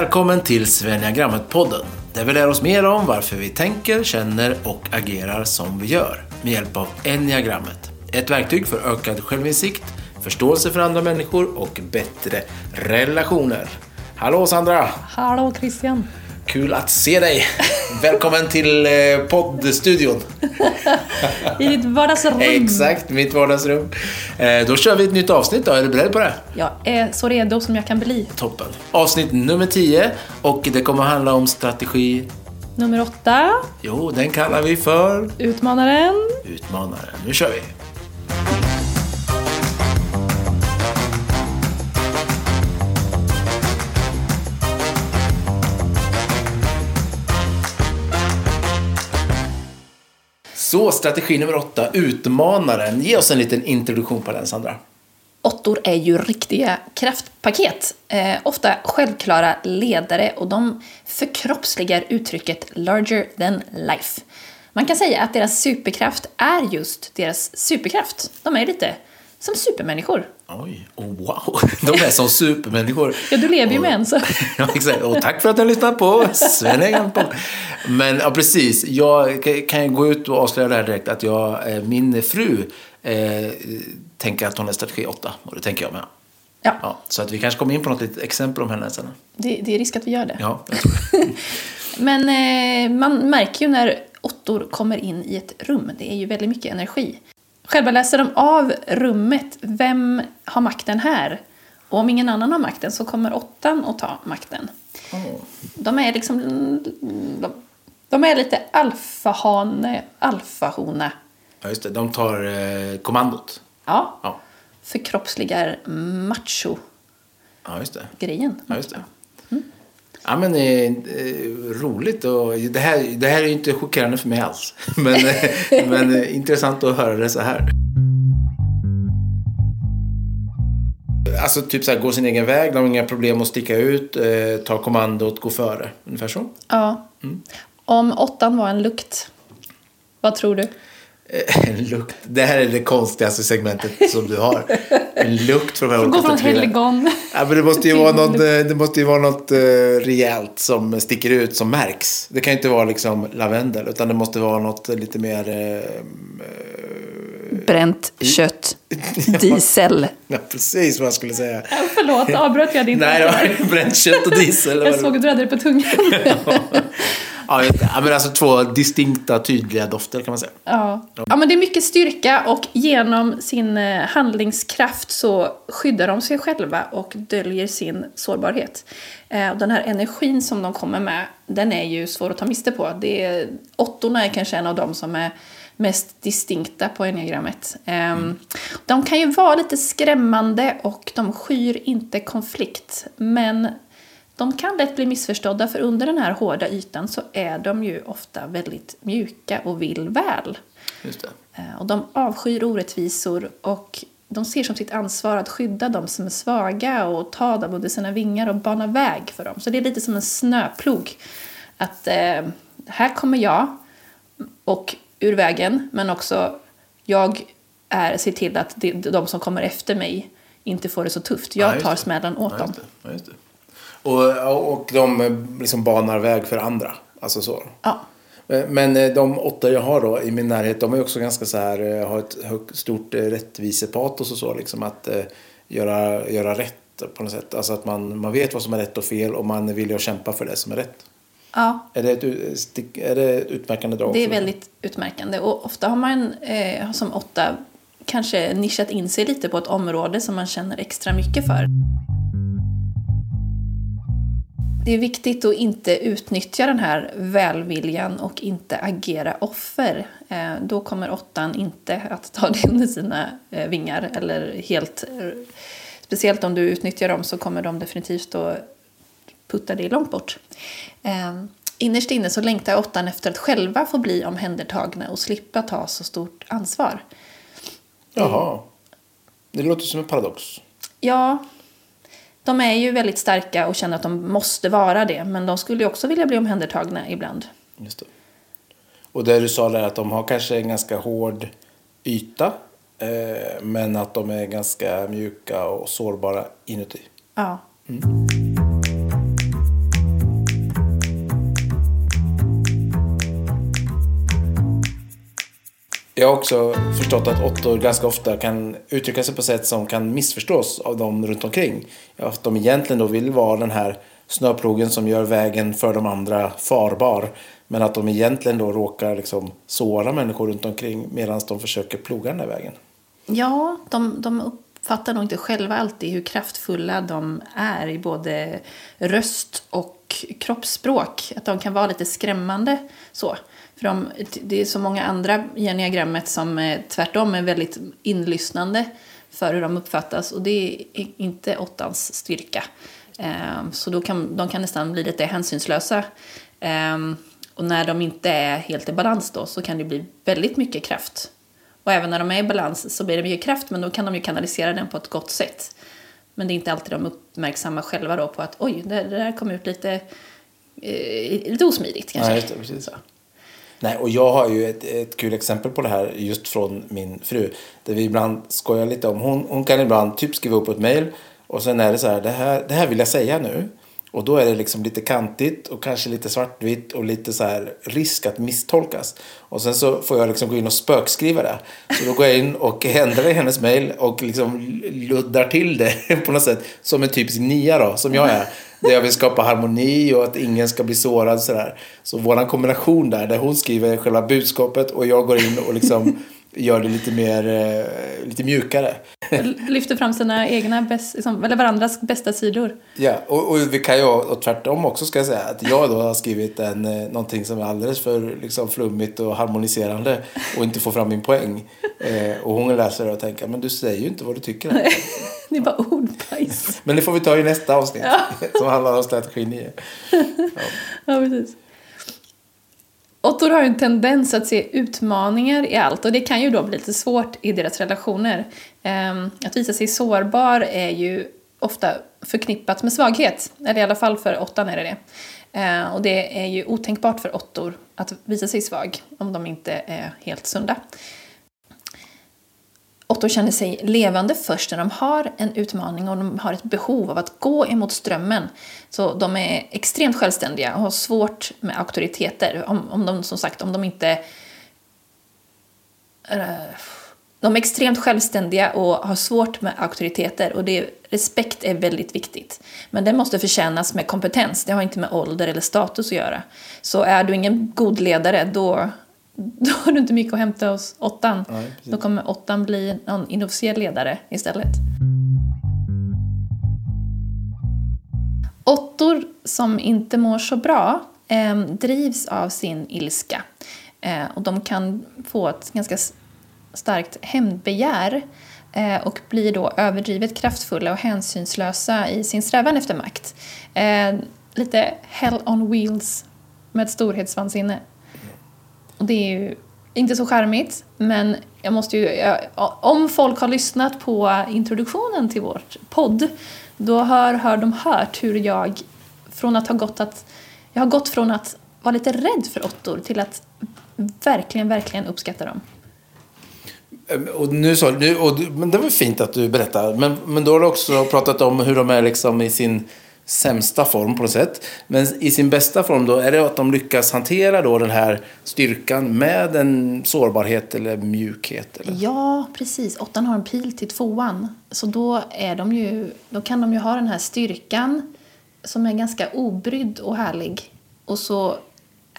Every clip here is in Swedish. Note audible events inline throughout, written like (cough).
Välkommen till Svenniagrammet-podden där vi lär oss mer om varför vi tänker, känner och agerar som vi gör med hjälp av enneagrammet. Ett verktyg för ökad självinsikt, förståelse för andra människor och bättre relationer. Hallå Sandra! Hallå Christian! Kul att se dig! Välkommen till eh, poddstudion. (laughs) I ditt vardagsrum. Exakt, mitt vardagsrum. Eh, Då kör vi ett nytt avsnitt då. Är du beredd på det? Jag är så redo som jag kan bli. Toppen. Avsnitt nummer 10 och det kommer handla om strategi. Nummer åtta, Jo, den kallar vi för Utmanaren. Utmanaren. Nu kör vi! Så, strategi nummer åtta, Utmanaren. Ge oss en liten introduktion på den, Sandra. Åttor är ju riktiga kraftpaket. Eh, ofta självklara ledare och de förkroppsligar uttrycket larger than life. Man kan säga att deras superkraft är just deras superkraft. De är lite som supermänniskor. Oj, oh, wow. De är som supermänniskor. (laughs) Ja, du lever ju med en så. (laughs) Ja, exakt. Och tack för att du har lyssnat på Sven på. Men ja, precis. Jag kan- ju gå ut och avslöja det här direkt att jag, eh, min fru eh, tänker att hon är strategi 8. Och det tänker jag med. Ja, Ja, så att vi kanske kommer in på något litet exempel om henne sen. det, det är risk att vi gör det. Ja. (laughs) Men eh, man märker ju när åttor kommer in i ett rum, det är ju väldigt mycket energi. Själva läser de av rummet, vem har makten här? Och om ingen annan har makten så kommer åttan att ta makten. De är liksom, de, de är lite alfahane, alfahona. Ja, just det. De tar eh, kommandot. Ja, Ja, förkroppsligar macho-grejen. ja just det. Ja, just det. Ja, men eh, eh, roligt och det här, det här är ju inte chockerande för mig alls. (laughs) Men, eh, men eh, intressant att höra det så här. Alltså typ så här, gå sin egen väg, de har inga problem att sticka ut, eh, ta kommandot, gå före. Ungefär så. Ja. Mm. Om åttan var en lukt, vad tror du? (laughs) En lukt. Det här är det konstigaste segmentet som du har. (laughs) En lukt från de här Gå olika från statuerna. helgon. Ja, men det måste ju vara något, eh, det måste ju vara något eh, rejält som sticker ut, som märks. Det kan ju inte vara liksom lavendel, utan det måste vara något lite mer... Eh, Bränt kött. (laughs) Diesel. ja, precis vad jag skulle säga. Ja, Förlåt, avbröt jag din Nej, det var bränt kött och diesel. Jag såg att du hade det på tungan. (laughs) Ja, men alltså två distinkta, tydliga dofter kan man säga. Ja. ja, men det är mycket styrka och genom sin eh, handlingskraft så skyddar de sig själva och döljer sin sårbarhet. Eh, Och den här energin som de kommer med, den är ju svår att ta miste på. Det är, åttorna är kanske en av de som är mest distinkta på enneagrammet. Ehm, De kan ju vara lite skrämmande och de skyr inte konflikt. Men de kan lätt bli missförstådda för under den här hårda ytan så är de ju ofta väldigt mjuka och vill väl. Just det. Eh, Och de avskyr orättvisor och de ser som sitt ansvar att skydda de som är svaga och ta dem under sina vingar och bana väg för dem. Så det är lite som en snöplog. Att eh, här kommer jag och ur vägen, men också jag är, ser till att de, de som kommer efter mig inte får det så tufft. Ja, Jag tar smällen åt Ja, dem. Ja. Och, och de eh, liksom banar väg för andra. Alltså så. Ja. Men eh, de åtta jag har då i min närhet, de är också ganska så här, eh, har ett högt, stort eh, rättvisepatos och så liksom att eh, göra, göra rätt på något sätt. Alltså att man, man vet vad som är rätt och fel och man villig att kämpa för det som är rätt. ja, Är det ett, är det ett utmärkande drag? Det är väldigt utmärkande och ofta har man eh, som åtta kanske nischat in sig lite på ett område som man känner extra mycket för. Det är viktigt att inte utnyttja den här välviljan och inte agera offer. Eh, då kommer åttan inte att ta (laughs) det under sina eh, vingar eller helt... Speciellt om du utnyttjar dem så kommer de definitivt att putta dig långt bort. Eh, innerst inne så längtar åttan efter att själva få bli omhändertagna och slippa ta så stort ansvar. Jaha. Det låter som en paradox. Ja, de är ju väldigt starka och känner att de måste vara det, men de skulle ju också vilja bli omhändertagna ibland. Just det. Och det du sa där att de har kanske en ganska hård yta. Eh, men att de är ganska mjuka och sårbara inuti. Ja. Jag har också förstått att åttor ganska ofta kan uttrycka sig på sätt som kan missförstås av dem runt omkring. Att de egentligen då vill vara den här snöplogen som gör vägen för de andra farbar. Men att de egentligen då råkar liksom såra människor runt omkring medan de försöker ploga den där vägen. Ja, de, de uppfattar nog inte själva alltid hur kraftfulla de är i både röst och kroppsspråk. Att de kan vara lite skrämmande så. För de, det är så många andra i enneagrammet som eh, tvärtom är väldigt inlyssnande för hur de uppfattas. Och det är inte åttans styrka. Ehm, så då kan, de kan nästan bli lite hänsynslösa. Ehm, och när de inte är helt i balans då så kan det bli väldigt mycket kraft. Och även när de är i balans så blir det mycket kraft men då kan de ju kanalisera den på ett gott sätt. Men det är inte alltid de uppmärksamma själva då på att oj, det, det där kom ut lite, eh, lite osmidigt kanske. Ja, det, precis. Så. Nej, och jag har ju ett, ett kul exempel på det här just från min fru. Där vi ibland skojar lite om. Hon, hon kan ibland typ skriva upp ett mejl och sen är det så här, det här, det här vill jag säga nu. Och då är det liksom lite kantigt och kanske lite svartvitt och lite så här risk att misstolkas. Och sen så får jag liksom gå in och spökskriva det. Så då går jag in och ändrar i hennes mail och liksom luddar till det (laughs) på något sätt. Som en typisk nia då, som jag är. Där jag vill skapa harmoni och att ingen ska bli sårad sådär. Så våran kombination där, där hon skriver själva budskapet och jag går in och liksom gör det lite mer, eh, lite mjukare. Lyfter fram sina egna, bäst, liksom, eller varandras bästa sidor. Ja, och, och vi kan ju, och tvärtom också ska jag säga, att jag då har skrivit en, eh, någonting som är alldeles för liksom, flummigt och harmoniserande och inte får fram min poäng. Eh, och hon läser det och tänker, men du säger ju inte vad du tycker. (laughs) det är bara ordbajs. Men det får vi ta i nästa avsnitt, ja. (laughs) som handlar om strategi 9. Ja. (laughs) ja, precis. Åttor har en tendens att se utmaningar i allt och det kan ju då bli lite svårt i deras relationer. Ehm, att visa sig sårbar är ju ofta förknippat med svaghet, eller i alla fall för åttan är det det. Ehm, och det är ju otänkbart för åttor att visa sig svag om de inte är helt sunda. Otto känner sig levande först när de har en utmaning och de har ett behov av att gå emot strömmen. Så de är extremt självständiga och har svårt med auktoriteter. Om, om de som sagt, om de inte... Eh, de är extremt självständiga och har svårt med auktoriteter och det, respekt är väldigt viktigt. Men det måste förtjänas med kompetens, det har inte med ålder eller status att göra. Så är du ingen god ledare, då, då har du inte mycket att hämta hos åttan. Nej, då kommer åttan bli någon inofficiell ledare istället. Åttor som inte mår så bra eh, drivs av sin ilska. Eh, och de kan få ett ganska starkt hämndbegär eh, och blir då överdrivet kraftfulla och hänsynslösa i sin strävan efter makt. Eh, lite hell on wheels med ett storhetsvansinne. Och det är ju inte så charmigt, men jag måste ju, jag, om folk har lyssnat på introduktionen till vår podd, då har, har de hört hur jag från att ha gått att, jag har gått från att vara lite rädd för åttor till att verkligen, verkligen uppskatta dem. Ehm, och nu så, och, men det var fint att du berättar, men, men då har du också pratat om hur de är liksom i sin sämsta form på något sätt. Men i sin bästa form då är det att de lyckas hantera då den här styrkan med en sårbarhet eller mjukhet. Eller? Ja, precis. Åttan har en pil till tvåan. Så då, är de ju, då kan de ju ha den här styrkan som är ganska obrydd och härlig. Och så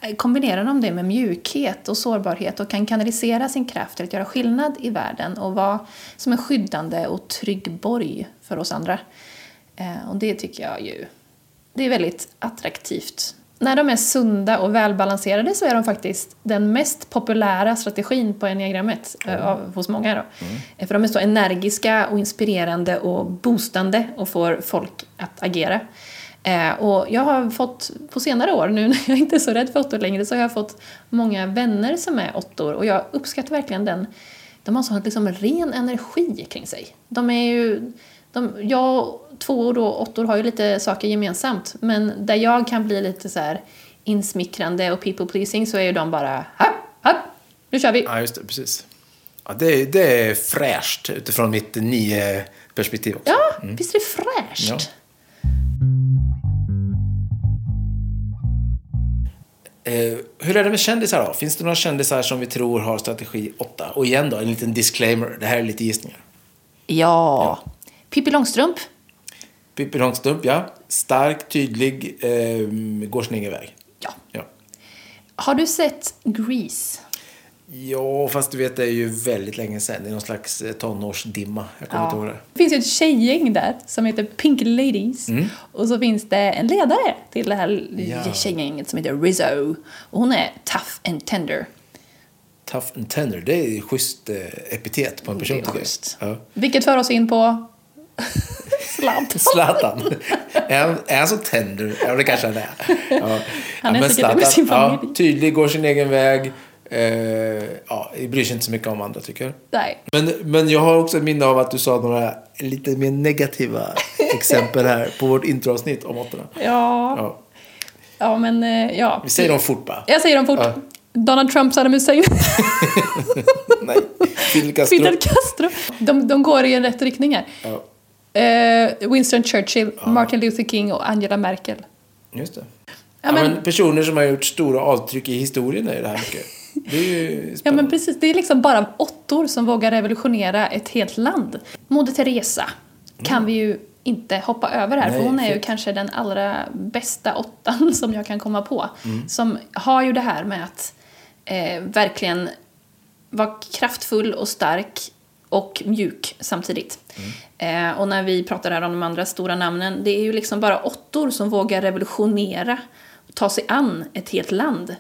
eh, kombinerar de det med mjukhet och sårbarhet och kan kanalisera sin kraft till att göra skillnad i världen och vara som en skyddande och trygg borg för oss andra. Eh, och det tycker jag ju, det är väldigt attraktivt. När de är sunda och välbalanserade så är de faktiskt den mest populära strategin på enneagrammet mm. hos många. Då. Mm. För de är så energiska och inspirerande och boostande och får folk att agera. Eh, och jag har fått, på senare år, nu (laughs) när jag inte är så rädd för åttor längre, så har jag fått många vänner som är åttor och jag uppskattar verkligen den, de har sån liksom ren energi kring sig. De är ju, de, jag tvåor och åttor har ju lite saker gemensamt, men där jag kan bli lite så här insmickrande och people pleasing så är ju de bara ha, ha, nu kör vi. Ja, just det, precis. Ja, det, det är fräscht utifrån mitt nio perspektiv också. Ja, mm. visst är det fräscht? Ja. Eh, hur är det med kändisar då? Finns det några kändisar som vi tror har strategi 8? Och igen då, en liten disclaimer. Det här är lite gissningar. Ja. Pippi Långstrump. Pippi Långstrump, ja. Stark, tydlig, eh, går sin egen väg. Ja. Ja. Har du sett Grease? Ja, fast du vet det är ju väldigt länge sedan. Det är någon slags eh, tonårsdimma. Jag kommer inte ihåg det. Det finns ju ett tjejgäng där som heter Pink Ladies. Och så finns det en ledare till det här Mm. Ja. tjejgänget som heter Rizzo. Och hon är tough and tender. Tough and tender, det är ju schysst eh, epitet på en person Det är schysst. Ja. Vilket för oss in på (laughs) Zlatan. Zlatan. är, han, är han så tender? Ja, det kanske han är. Ja. Han är säkert det med sin ja, familj. tydlig, går sin egen väg. Eh, ja, bryr sig inte så mycket om andra tycker. Nej. Men, men jag har också ett minne av att du sa några lite mer negativa (laughs) exempel här på vårt introavsnitt om åttorna. Ja. Ja. Ja, men eh, ja. Vi säger dem fort bara. Jag säger dem fort. Ja. Donald Trump, Saddam Hussein, (laughs) Nej, Fidel Castro. Fidel Castro. De, de går i en rätt riktning här. Ja, Eh, Winston Churchill, Martin Luther King och Angela Merkel. just det. Ja, Ja, men- men, personer som har gjort stora avtryck i historien är det här mycket. Det är ju (laughs) Ja, spännande. men precis. Det är liksom bara åttor som vågar revolutionera ett helt land. Moder Teresa kan vi ju inte hoppa över här, Nej, för hon är ju kanske den allra bästa åttan (laughs) som jag kan komma på. Mm. Som har ju det här med att eh, verkligen vara kraftfull och stark och mjuk samtidigt. Eh, och när vi pratar här om de andra stora namnen, det är ju liksom bara åttor som vågar revolutionera och ta sig an ett helt land.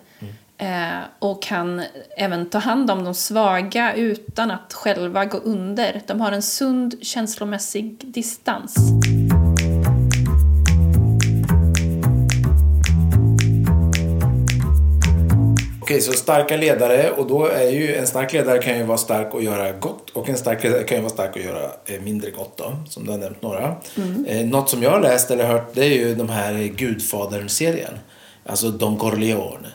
Eh, och kan även ta hand om de svaga utan att själva gå under. De har en sund känslomässig distans. Okej, så starka ledare och då är ju en stark ledare kan ju vara stark och göra gott och en stark ledare kan ju vara stark och göra eh, mindre gott då, som du har nämnt några. Eh, något som jag har läst eller hört det är ju de här Gudfadern-serien, alltså Don Corleone.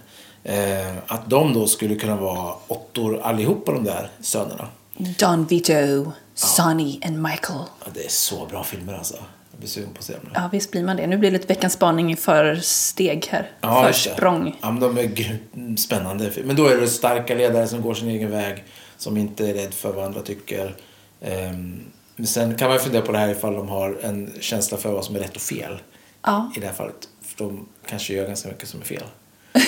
Eh, att de då skulle kunna vara åttor allihopa de där sönerna. Don Vito, Sonny and Michael. Ja, det är så bra filmer alltså. Blir sugen på att se dem nu. Ja, visst blir man det. Nu blir det ett veckans spaning för steg här. Ja. Försprång. Ja, men de är gr- spännande. Men då är det starka ledare som går sin egen väg, som inte är rädd för vad andra tycker. Ehm, men sen kan man ju fundera på det här ifall de har en känsla för vad som är rätt och fel. Ja. I det här fallet. För de kanske gör ganska mycket som är fel. (laughs)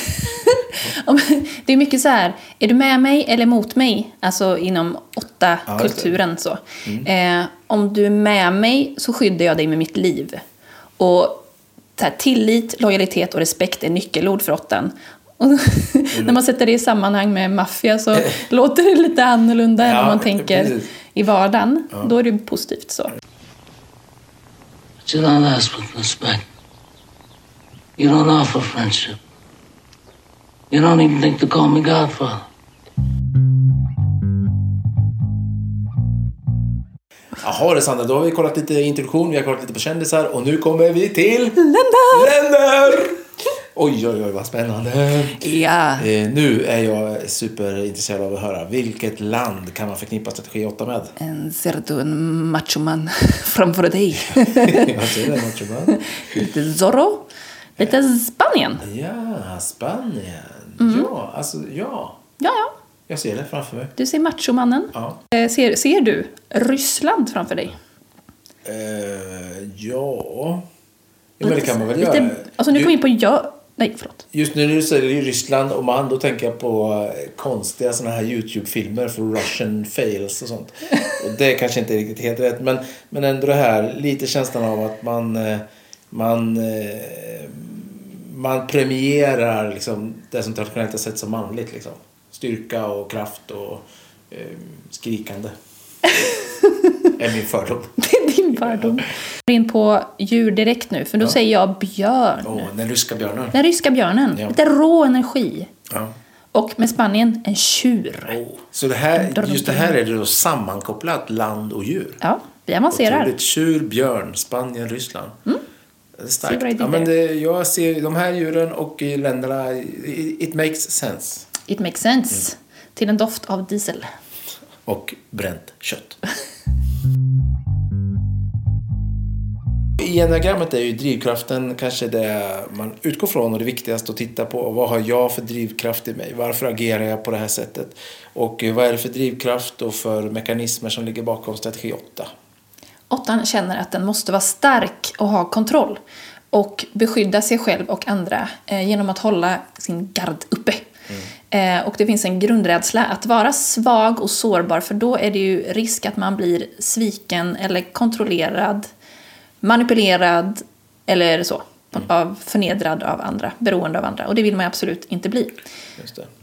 (laughs) Ja, Det är mycket så här, är du med mig eller mot mig? Alltså inom åtta Ja, kulturen så. Eh, om du är med mig så skyddar jag dig med mitt liv. Och så här, tillit, lojalitet och respekt är nyckelord för åttan. (laughs) Och när man sätter det i sammanhang med maffia så (laughs) låter det lite annorlunda än Ja, om man tänker precis. i vardagen. Då är det positivt så. But you don't ask with respect. You don't offer friendship. You don't even think to call me Godfather. Jaha, det Sandra. Då har vi kollat lite introduktion, vi har kollat lite på kändisar och nu kommer vi till... Länder! Länder! Oj, oj, oj, vad spännande. Ja. Eh, nu är jag superintresserad av att höra. Vilket land kan man förknippa strategi 8 med? En, ser du en machoman (laughs) framför dig? (laughs) Vad säger du, Nacho Man? lite Zorro, lite Spanien. Ja, Spanien. Ja, alltså ja. Ja, ja. Jag ser det framför mig. Du ser machomannen. Ja. Eh, Ser, ser du Ryssland framför dig? Eh, ja. ja, men det kan man väl Lite, göra. Alltså nu Ju- kom vi in på ja. Nej, förlåt. Just nu när du säger Ryssland och man, då tänker jag på eh, konstiga såna här YouTube-filmer för Russian fails och sånt. Och det kanske inte är riktigt helt rätt, men, men ändå det här, lite känslan av att man, eh, man, eh, man premierar liksom det som traditionellt har sett som manligt. Liksom. Styrka och kraft och eh, skrikande. (laughs) är min fördom. Det är din fördom. Vi är in på djur direkt nu, för då säger jag björn. Åh, den ryska björnen. Den ryska björnen. Ja. Lite rå energi. Ja. Och med Spanien, en tjur. Oh. Så det här, just det här är då sammankopplat land och djur. Ja, vi avancerar. Otroligt. Tjur, björn, Spanien, Ryssland. Se starkt. Ja, men det, jag ser de här djuren och länderna, it, it makes sense. It makes sense. Till en doft av diesel. (laughs) Och bränt kött. i enneagrammet är ju drivkraften kanske det man utgår från och det viktigaste att titta på. Vad har jag för drivkraft i mig? Varför agerar jag på det här sättet? Och vad är det för drivkraft och för mekanismer som ligger bakom strategi 8? Åttan känner att den måste vara stark och ha kontroll och beskydda sig själv och andra eh, genom att hålla sin gard uppe. Eh, och det finns en grundrädsla att vara svag och sårbar för då är det ju risk att man blir sviken eller kontrollerad, manipulerad eller så. Av, förnedrad av andra, beroende av andra. Och det vill man absolut inte bli.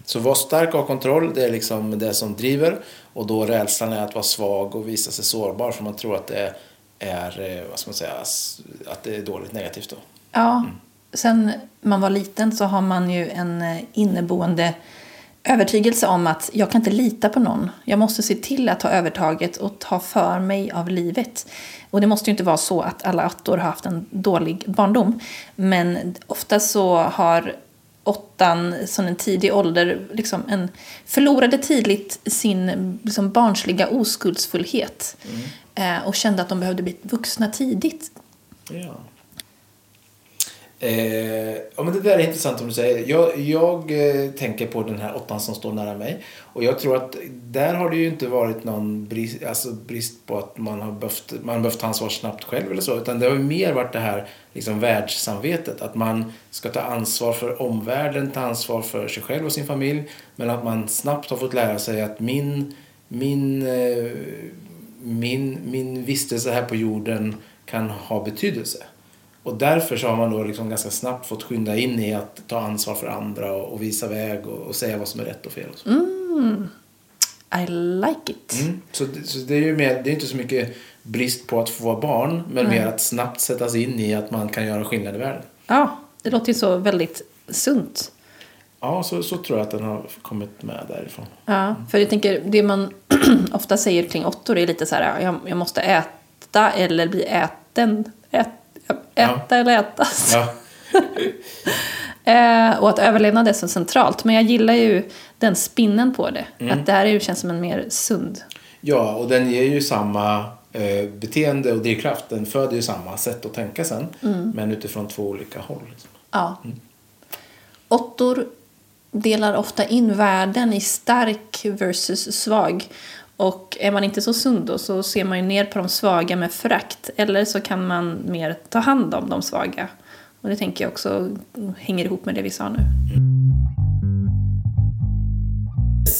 Så vara stark och ha kontroll, det är liksom det som driver. Och då rädslan är att vara svag och visa sig sårbar för man tror att det är, eh, vad ska man säga, att det är dåligt negativt då. Ja, sen man var liten så har man ju en eh, inneboende övertygelse om att jag kan inte lita på någon. Jag måste se till att ta övertaget och ta för mig av livet. Och det måste ju inte vara så att alla attor har haft en dålig barndom. Men ofta så har åttan som en tidig ålder liksom en, förlorade tidigt sin liksom, barnsliga oskuldsfullhet. Mm. Eh, och kände att de behövde bli vuxna tidigt. Ja. Eh, ja, men det där är intressant om du säger. Jag, jag eh, tänker på den här åttan som står nära mig. Och jag tror att där har det ju inte varit någon brist, alltså brist på att man har behövt, man har behövt ta ansvar snabbt själv eller så. Utan det har ju mer varit det här liksom världssamvetet. Att man ska ta ansvar för omvärlden, ta ansvar för sig själv och sin familj. Men att man snabbt har fått lära sig att min, min, eh, min, min vistelse här på jorden kan ha betydelse. Och därför så har man då liksom ganska snabbt fått skynda in i att ta ansvar för andra och, och visa väg och, och, säga vad som är rätt och fel. Och så. Mm. I like it. Mm. Så, så det är ju mer, det är inte så mycket brist på att få barn men mm. mer att snabbt sätta sig in i att man kan göra skillnad i världen. Ja, det låter ju så väldigt sunt. Ja, så, så tror jag att den har kommit med därifrån. Ja, för jag tänker, det man (clears throat) ofta säger kring åttor är lite så här, jag, jag måste äta eller bli äten. Ät, Äta ja. eller ätas. (laughs) Ja. eh, och att överlevnad är så centralt. Men jag gillar ju den spinnen på det. Mm. Att det här känns som en mer sund. Ja, och den ger ju samma eh, beteende och drivkraft. Den föder ju samma sätt att tänka sen. Mm. Men utifrån två olika håll. Liksom. Ja. Mm. Åttor delar ofta in världen i stark versus svag. Och är man inte så sund då så ser man ju ner på de svaga med förakt. Eller så kan man mer ta hand om de svaga. Och det tänker jag också hänger ihop med det vi sa nu.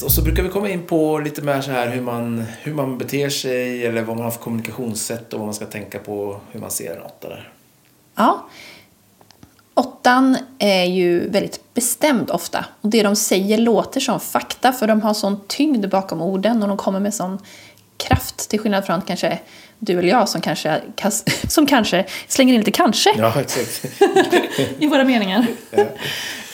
Och så brukar vi komma in på lite mer så här hur man, hur man beter sig eller vad man har för kommunikationssätt och vad man ska tänka på hur man ser åtta där. Ja, Åttan är ju väldigt bestämd ofta. Och det de säger låter som fakta för de har sån tyngd bakom orden och de kommer med sån kraft till skillnad från kanske du eller jag som kanske, (laughs) som kanske slänger in lite kanske ja, (laughs) i våra meningar. Ja.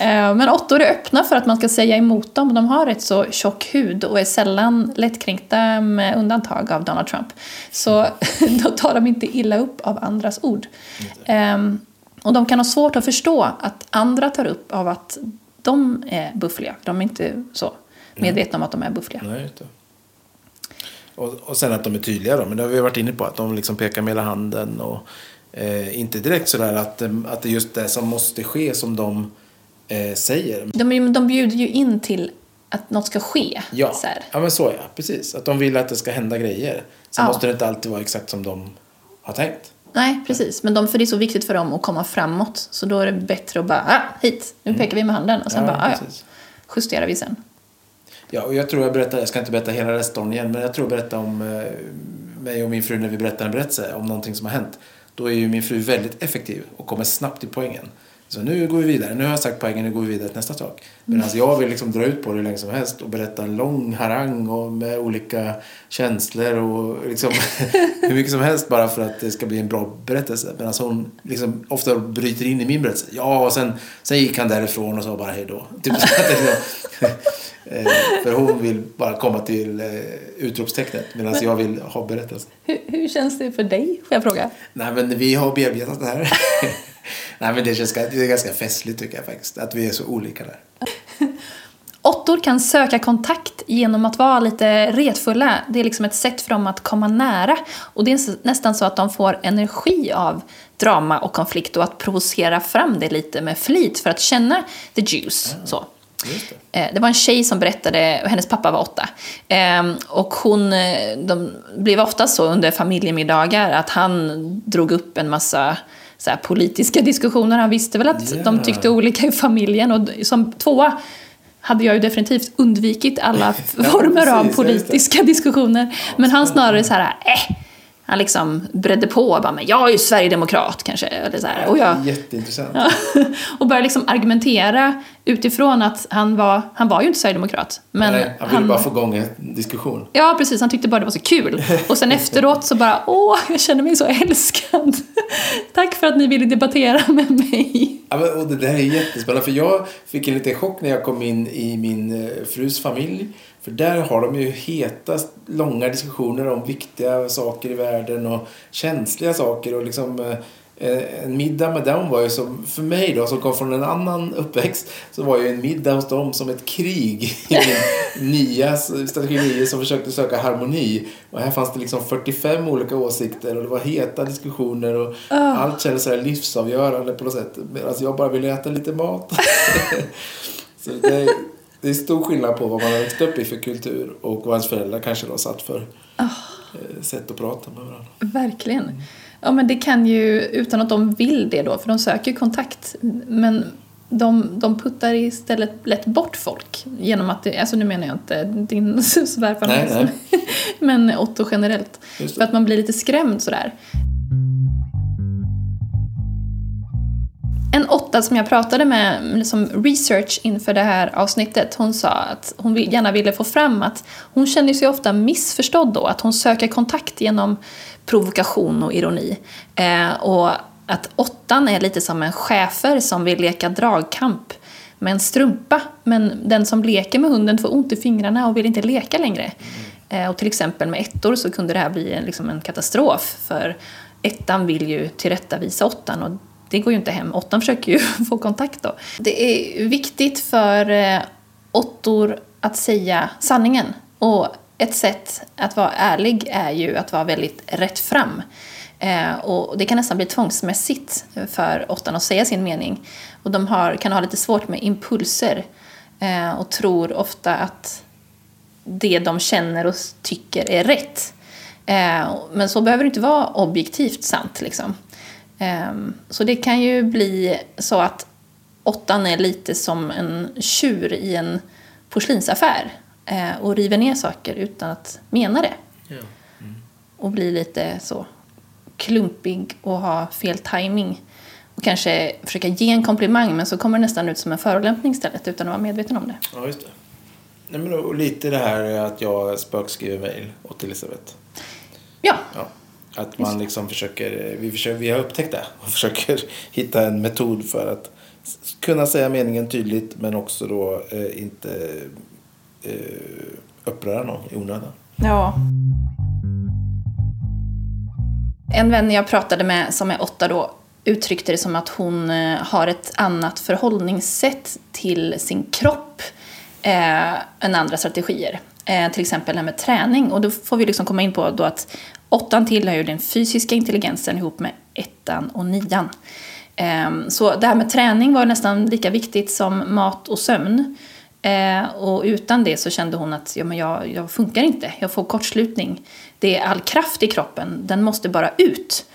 Eh, men åttor är öppna för att man ska säga emot dem. De har rätt så tjock hud och är sällan lättkränkta med undantag av Donald Trump. Så (laughs) då tar de inte illa upp av andras ord. Mm. Och de kan ha svårt att förstå att andra tar upp av att de är buffliga. De är inte så medvetna om att de är buffliga. Nej, inte. Och, och sen att de är tydliga då, men det har vi varit inne på, att de liksom pekar med hela handen och eh, inte direkt sådär att, eh, att det är just det som måste ske som de eh, säger. De, de bjuder ju in till att något ska ske. Ja, ja men så ja, precis. Att de vill att det ska hända grejer. Sen ja. måste det inte alltid vara exakt som de har tänkt. Nej, precis. Men de, för det är så viktigt för dem att komma framåt. Så då är det bättre att bara, ah, hit, nu mm. pekar vi med handen. Och sen ja, bara, ah, ja, justerar vi sen. Ja, och jag tror jag berättar, jag ska inte berätta hela restorn igen, men jag tror jag berättar om eh, mig och min fru när vi berättar en berättelse om någonting som har hänt. Då är ju min fru väldigt effektiv och kommer snabbt till poängen. Så nu går vi vidare. Nu har jag sagt poängen, nu går vi vidare till nästa sak. Medan mm. jag vill liksom dra ut på det hur länge som helst och berätta en lång harang och med olika känslor och liksom (laughs) hur mycket som helst bara för att det ska bli en bra berättelse. Medan hon liksom ofta bryter in i min berättelse. Ja, och sen, sen gick han därifrån och sa bara hej då. (laughs) Typ så (laughs) eh, för hon vill bara komma till eh, utropstecknet medan jag vill ha berättelsen. Hur, hur känns det för dig, får jag fråga? Nej, men vi har bearbetat det här. Nej, men det, känns, det är ganska festligt tycker jag faktiskt. Att vi är så olika där. (laughs) Åttor kan söka kontakt genom att vara lite retfulla, det är liksom ett sätt för dem att komma nära. Och det är nästan så att de får energi av drama och konflikt och att provocera fram det lite med flit för att känna the juice. Så. det. Eh, Det var en tjej som berättade, och hennes pappa var åtta. Ehm, Och hon, eh, de blev ofta så under familjemiddagar att han drog upp en massa så här, politiska diskussioner. Han visste väl att Ja. de tyckte olika i familjen. Och som tvåa hade jag ju definitivt undvikit alla (laughs) former av precis, ja, det. politiska diskussioner. Men han snarare så här, äh, han liksom bredde på och bara, men jag är ju sverigedemokrat kanske. Eller så här. Och jag, Jätteintressant. (laughs) Och började liksom argumentera utifrån att han var, han var ju inte sverigedemokrat. Men Nej, han ville bara få igång en diskussion. Ja, precis. Han tyckte bara det var så kul. Och sen (laughs) efteråt så bara, åh, jag känner mig så älskad. (laughs) Tack för att ni ville debattera med mig. Ja, men, och det där är jättespännande för jag fick en liten chock när jag kom in i min eh, frus familj. För där har de ju heta, långa diskussioner om viktiga saker i världen och känsliga saker. Och liksom, eh, en middag med dem var ju som, för mig då som kom från en annan uppväxt, så var ju en middag hos dem som ett krig i min (laughs) nya strategi 9 som försökte söka harmoni. Och här fanns det liksom 45 olika åsikter och det var heta diskussioner och allt kändes så här livsavgörande på något sätt. Medan jag bara ville äta lite mat. (laughs) (laughs) så det det är stor skillnad på vad man har växt upp i för kultur och vad ens föräldrar kanske då satt för eh, sätt att prata med varandra. Verkligen. Ja, men det kan ju, utan att de vill det då, för de söker ju kontakt. Men de, de puttar istället lätt bort folk genom att, alltså nu menar jag inte din (laughs) nej. (laughs) men Otto generellt. För att man blir lite skrämd sådär. En åtta som jag pratade med som research inför det här avsnittet, hon sa att hon gärna ville få fram att hon känner sig ofta missförstådd då, att hon söker kontakt genom provokation och ironi. Eh, och att åttan är lite som en schäfer som vill leka dragkamp med en strumpa, men den som leker med hunden får ont i fingrarna och vill inte leka längre. Eh, och till exempel med ettor så kunde det här bli en, liksom en katastrof, för ettan vill ju tillrättavisa åttan och det går ju inte hem. Åttan försöker ju (laughs) få kontakt då. Det är viktigt för eh, åttor att säga sanningen. Och ett sätt att vara ärlig är ju att vara väldigt rätt fram. Eh, och det kan nästan bli tvångsmässigt för åttan att säga sin mening. Och de har, kan ha lite svårt med impulser eh, och tror ofta att det de känner och tycker är rätt. Men så behöver det inte vara objektivt sant. Liksom. Eh, så det kan ju bli så att åttan är lite som en tjur i en porslinsaffär eh, och river ner saker utan att mena det. Och blir lite så klumpig och ha fel timing och kanske försöka ge en komplimang men så kommer det nästan ut som en förolämpning istället utan att vara medveten om det. Ja, just det. Nej, men och lite det här att jag spökskriver mejl åt Elisabeth. Ja, Ja. Att man liksom försöker, vi, försöker, vi har upptäckt det (laughs) och försöker hitta en metod för att kunna säga meningen tydligt men också då eh, inte eh, uppröra någon i onödan. Ja. En vän jag pratade med som är åtta då uttryckte det som att hon eh, har ett annat förhållningssätt till sin kropp eh, än andra strategier. Eh, till exempel det här med träning. Och då får vi liksom komma in på då att åttan tillhör ju den fysiska intelligensen ihop med ettan och nian. Ehm, så det här med träning var nästan lika viktigt som mat och sömn. Eh, och utan det så kände hon att ja, men jag, jag funkar inte, jag får kortslutning. Det är all kraft i kroppen, den måste bara ut.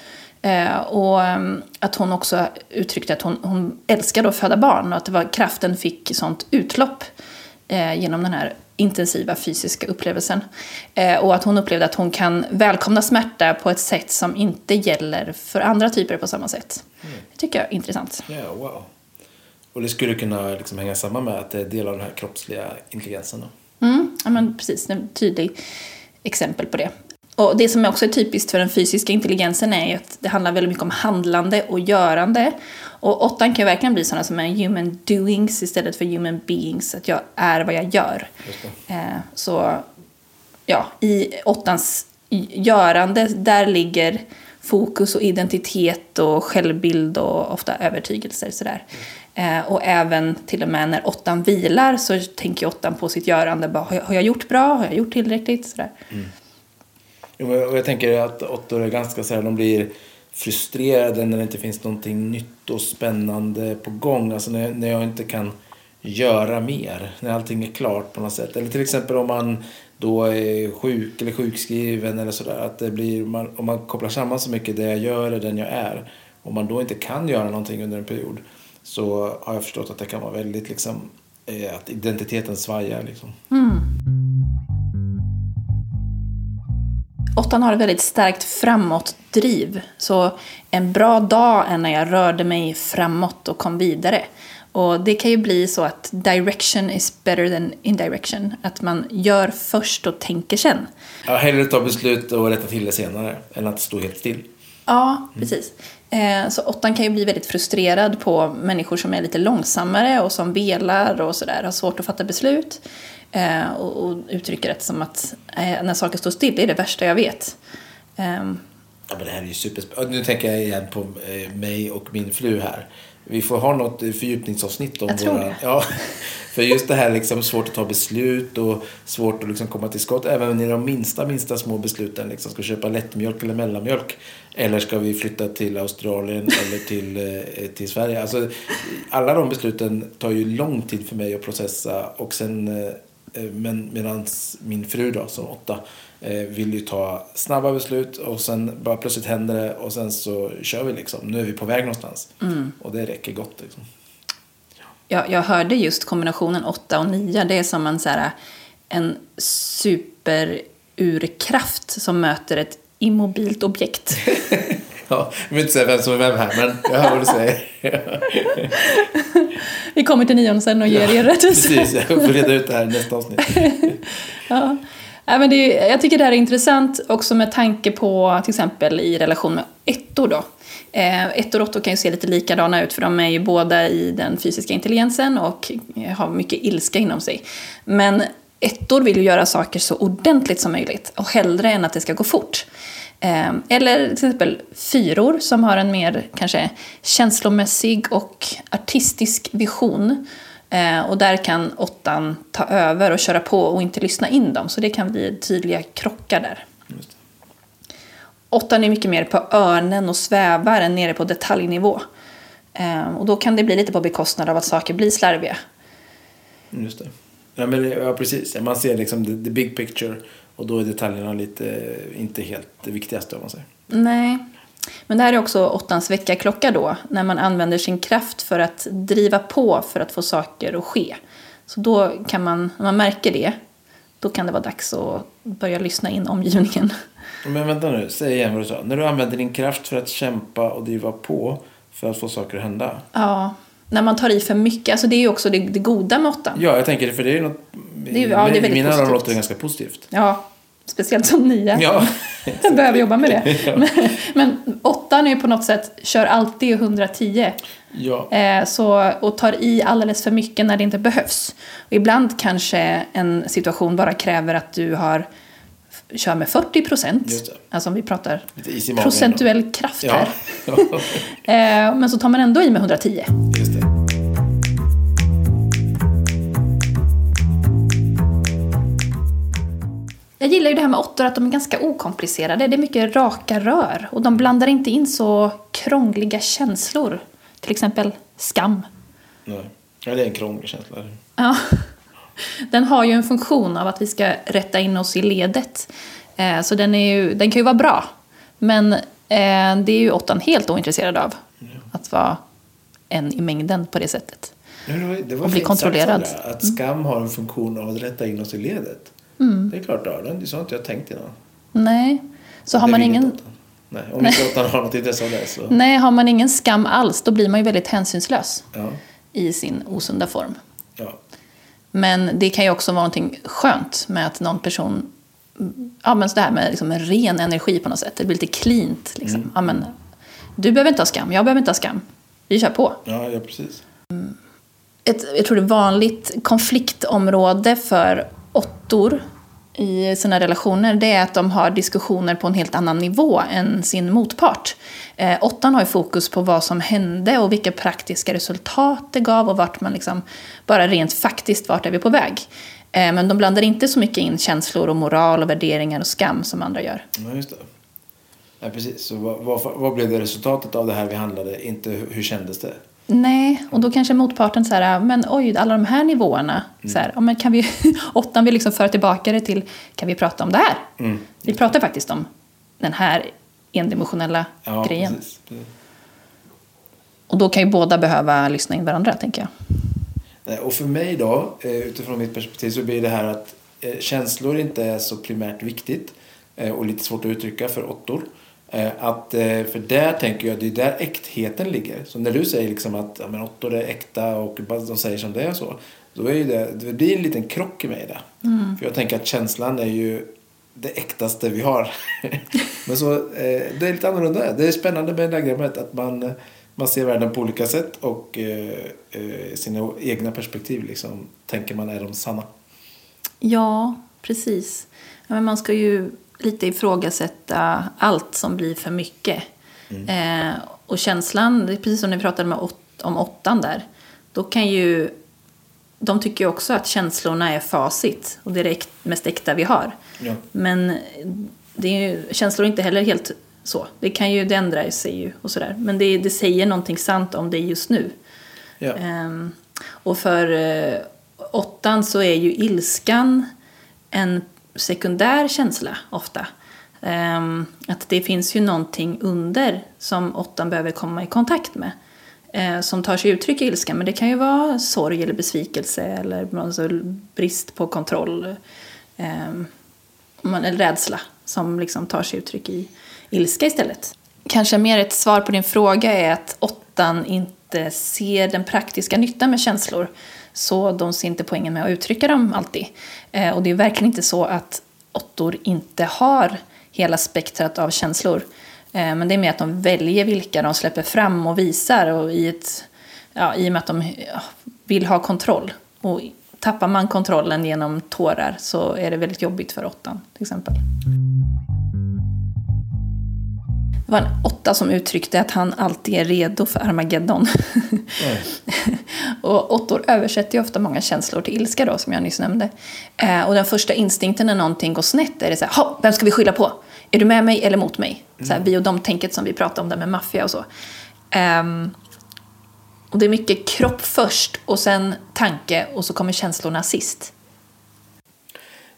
Eh, och ehm, att hon också uttryckte att hon, hon älskade att föda barn och att det var, kraften fick sånt utlopp eh, genom den här intensiva fysiska upplevelsen. Eh, och att hon upplevde att hon kan välkomna smärta på ett sätt som inte gäller för andra typer på samma sätt. Det tycker jag är intressant. Ja, wow. Och det skulle kunna liksom hänga samman med att det är del av den här kroppsliga intelligensen. Då. Mm, ja, men precis, en tydlig exempel på det. Och det som också är typiskt för den fysiska intelligensen är att det handlar väldigt mycket om handlande och görande. Och åttan kan verkligen bli sådana som är human doings istället för human beings, att jag är vad jag gör. Eh, så ja, i åttans görande, där ligger fokus och identitet och självbild och ofta övertygelser. Sådär. Eh, och även till och med när åttan vilar så tänker åttan på sitt görande. Bara, har, jag, har jag gjort bra? Har jag gjort tillräckligt? Sådär. Och jag tänker att åttor är ganska så här, de blir frustrerade när det inte finns någonting nytt och spännande på gång. Alltså när, när jag inte kan göra mer, när allting är klart på något sätt. Eller till exempel om man då är sjuk eller sjukskriven eller sådär. Att det blir, man, om man kopplar samman så mycket det jag gör är den jag är. Om man då inte kan göra någonting under en period så har jag förstått att det kan vara väldigt liksom, eh, att identiteten svajar liksom. Mm. Åttan har ett väldigt starkt framåtdriv. Så en bra dag är när jag rörde mig framåt och kom vidare. Och det kan ju bli så att direction is better than indirection. Att man gör först och tänker sen. Ja, hellre ta beslut och rätta till det senare än att stå helt still. Ja, precis. Eh, Eh, så åttan kan ju bli väldigt frustrerad på människor som är lite långsammare och som velar och sådär, har svårt att fatta beslut. Eh, och, och uttrycker det som att eh, när saker står still, det är det värsta jag vet. Ehm. Ja, men det här är ju superspännande. Nu tänker jag igen på mig och min fru här. Vi får ha något fördjupningsavsnitt om Jag tror våra... det. Ja, (laughs) för just det här liksom svårt att ta beslut och svårt att liksom komma till skott. Även i de minsta, minsta små besluten. Liksom, ska vi köpa lättmjölk eller mellanmjölk? Eller ska vi flytta till Australien (laughs) eller till, eh, till Sverige? Alltså, alla de besluten tar ju lång tid för mig att processa. Och sen, eh, men medan min fru då, som åtta, eh, vill ju ta snabba beslut och sen bara plötsligt händer det och sen så kör vi liksom. Nu är vi på väg någonstans. Och det räcker gott liksom. jag, jag hörde just kombinationen 8 och 9, det är som en, så här, en superurkraft som möter ett immobilt objekt. (laughs) Ja, jag vill inte säga vem som är vem här, men jag hör vad du säger. Vi kommer till nion sen och ger er rättelse. Precis, jag får reda ut det här i nästa avsnitt. (laughs) Ja. Ja, men det är, jag tycker det här är intressant också med tanke på till exempel i relation med ettor då. Eh, ettor och åttor kan ju se lite likadana ut för de är ju båda i den fysiska intelligensen och har mycket ilska inom sig. Men ettor vill ju göra saker så ordentligt som möjligt och hellre än att det ska gå fort. Eh, eller till exempel fyror som har en mer kanske känslomässig och artistisk vision. Eh, och där kan åttan ta över och köra på och inte lyssna in dem. Så det kan bli tydliga krockar där. Åttan är mycket mer på örnen och svävar än nere på detaljnivå. Eh, och då kan det bli lite på bekostnad av att saker blir slarviga. Just det. Ja, men, ja, precis. Man ser liksom the, the big picture och då är detaljerna lite, inte helt det viktigaste om man säger. Nej. Men det här är också åttans väckarklocka då, när man använder sin kraft för att driva på för att få saker att ske. Så då kan man, när man märker det, då kan det vara dags att börja lyssna in omgivningen. Men vänta nu, säg igen vad du sa. När du använder din kraft för att kämpa och driva på för att få saker att hända. Ja, när man tar i för mycket, alltså det är ju också det, det goda med åttan. Ja, jag tänker det, för det är något... Det är- ja, det är väldigt mina öron låter det ganska positivt. Ja, speciellt som nia. Ja, Jag (laughs) behöver jobba med det. (laughs) Ja. Men, men åttan är ju på något sätt, kör alltid 110. ja. Eh, så, och tar i alldeles för mycket när det inte behövs. Och ibland kanske en situation bara kräver att du har kör med 40 procent. Alltså om vi pratar procentuell kraft Ja, här. (laughs) Eh, men så tar man ändå i med 110. just det. Jag gillar ju det här med åttor att de är ganska okomplicerade. Det är mycket raka rör. Och de blandar inte in så krångliga känslor. Till exempel skam. Nej. Ja, det är en krånglig känsla. Ja. Den har ju en funktion av att vi ska rätta in oss i ledet. Eh, så den, är ju, den kan ju vara bra. Men eh, det är ju åttan helt ointresserad av. Att vara en i mängden på det sättet. Ja, det var, det var Och bli fint kontrollerad. Sagt, att skam har en funktion av att rätta in oss i ledet. Mm. Det är klart, det har den. Det är sånt jag tänkt innan. Nej. Så har Det man ingen... Nej, om inte åttan har något intresse av det så... Nej, har man ingen skam alls, då blir man ju väldigt hänsynslös Ja, i sin osunda form. ja. Men det kan ju också vara någonting skönt med att någon person... Ja, men så det här med liksom en ren energi på något sätt. Det blir lite cleant. Liksom. Ja, men, du behöver inte ha skam, jag behöver inte ha skam. Vi kör på. ja, ja precis. Ett, jag tror det är vanligt konfliktområde för åttor i sina relationer det är att de har diskussioner på en helt annan nivå än sin motpart. Eh, åttan har ju fokus på vad som hände och vilka praktiska resultat det gav och vart man liksom, bara rent faktiskt, vart är vi på väg. Eh, men de blandar inte så mycket in känslor och moral och värderingar och skam som andra gör. Ja, just det. Ja, precis. Så vad, vad, vad blev det resultatet av det här vi handlade? Inte hur, hur kändes det? Nej, och då kanske motparten så här, men oj, alla de här nivåerna. Så här, ja, men kan vi, (laughs) åttan vill liksom föra tillbaka det till, kan vi prata om det här? Mm. Vi pratar faktiskt om den här endimensionella Ja, grejen. precis. Och då kan ju båda behöva lyssna in varandra, tänker jag. Och för mig då, eh, utifrån mitt perspektiv, så blir det här att eh, känslor inte är så primärt viktigt eh, och lite svårt att uttrycka för åttor. Eh, Att, eh, för där tänker jag, det är där äktheten ligger. Så när du säger liksom att ja, men åttor är äkta och de säger som det är så. Då är det, det blir en liten krock i mig där. För jag tänker att känslan är ju det äktaste vi har. (laughs) men så, eh, det är lite annorlunda. Det är spännande med diagrammet att man, man ser världen på olika sätt och eh, sina egna perspektiv liksom, tänker man är de sanna. Ja, precis. Ja, men man ska ju lite ifrågasätta allt som blir för mycket. Eh, och känslan, det är precis som vi pratade med åt, om åttan där. Då kan ju... De tycker ju också att känslorna är facit och det är det mest äkta vi har. Ja. Men det är ju, känslor är inte heller helt så. Det kan ju, det ändrar sig ju och sådär. Men det, det säger någonting sant om det just nu. Ja. Ehm, och för eh, åttan så är ju ilskan en sekundär känsla ofta. Ehm, att det finns ju någonting under som åttan behöver komma i kontakt med. Eh, som tar sig uttryck i ilska. Men det kan ju vara sorg eller besvikelse eller alltså brist på kontroll. Ehm, eller rädsla som liksom tar sig uttryck i ilska istället. Kanske mer ett svar på din fråga är att åttan inte ser den praktiska nyttan med känslor. Så de ser inte poängen med att uttrycka dem alltid. Eh, och det är verkligen inte så att åttor inte har hela spektrat av känslor. Eh, men det är mer att de väljer vilka de släpper fram och visar. Och i, ett, ja, I och med att de vill ha kontroll. Och tappar man kontrollen genom tårar så är det väldigt jobbigt för åttan till exempel. Var en åtta som uttryckte att han alltid är redo för Armageddon. (laughs) och åttor översätter ju ofta många känslor till ilska då, som jag nyss nämnde. Eh, och den första instinkten när någonting går snett är det så här, "Ha, vem ska vi skylla på? Är du med mig eller mot mig? Så här, vi och de-tänket som vi pratade om där med maffia och så. Ehm, och det är mycket kropp först och sen tanke och så kommer känslorna sist.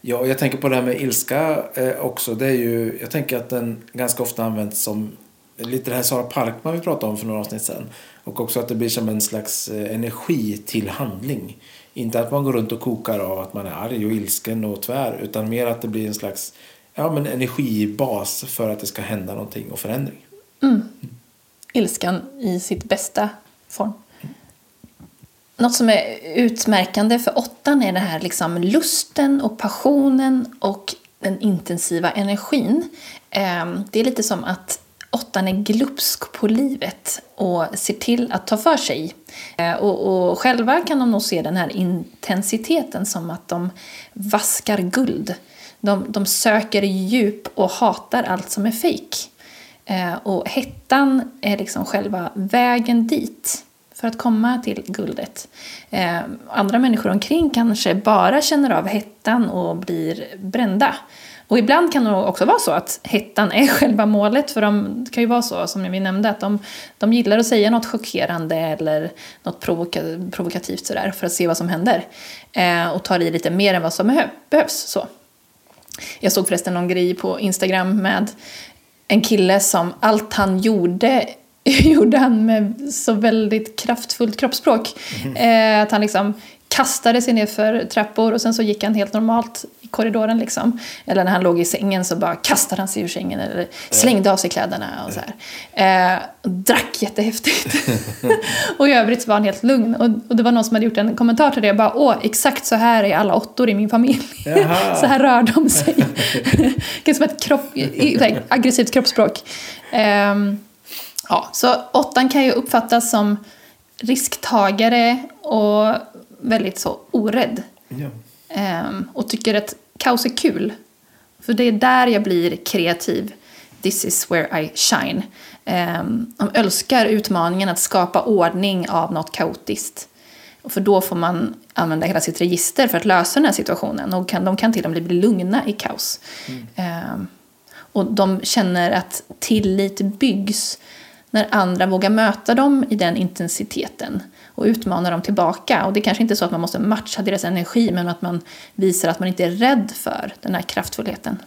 Ja, jag tänker på det här med ilska eh, också. Det är ju, jag tänker att den ganska ofta används som lite det här Sara Parkman vi pratade om för några avsnitt sedan. Och också att det blir som en slags eh, energi till handling. Inte att man går runt och kokar av att man är arg och ilsken och tvär. Utan mer att det blir en slags ja, men energibas för att det ska hända någonting och förändring. Mm. ilskan i sitt bästa form. Något som är utmärkande för åttan är den här liksom lusten och passionen och den intensiva energin. Ehm, det är lite som att åttan är glupsk på livet och ser till att ta för sig. Ehm, och, och själva kan de nog se den här intensiteten som att de vaskar guld. De, de söker djup och hatar allt som är fejk. Ehm, och hettan är liksom själva vägen dit för att komma till guldet. Eh, andra människor omkring kanske bara känner av hettan och blir brända. Och ibland kan det nog också vara så att hettan är (laughs) själva målet, för de, det kan ju vara så som vi nämnde att de, de gillar att säga något chockerande eller något provoka, provokativt sådär för att se vad som händer. Eh, och tar i lite mer än vad som behövs. Så. Jag såg förresten någon grej på Instagram med en kille som allt han gjorde (laughs) gjorde han med så väldigt kraftfullt kroppsspråk. Eh, att han liksom kastade sig ner för trappor och sen så gick han helt normalt i korridoren liksom. Eller när han låg i sängen så bara kastade han sig ur sängen eller slängde av sig kläderna och så här. Eh, och drack jättehäftigt. (laughs) (laughs) och i övrigt var han helt lugn. Och, och det var någon som hade gjort en kommentar till det. Jag bara, åh, exakt så här är alla åttor i min familj. Så här rör de sig. det är som ett kropp, aggressivt kroppsspråk. Ehm, Ja, så åttan kan ju uppfattas som risktagare och väldigt så orädd. Ja. Ehm, och tycker att kaos är kul. För det är där jag blir kreativ. This is where I shine. Um, de älskar utmaningen att skapa ordning av något kaotiskt. För då får man använda hela sitt register för att lösa den här situationen. Och kan, de kan till och med bli lugna i kaos. Mm. Um, och de känner att tillit byggs när andra vågar möta dem i den intensiteten och utmana dem tillbaka. Och det är kanske inte är så att man måste matcha deras energi men att man visar att man inte är rädd för den här kraftfullheten.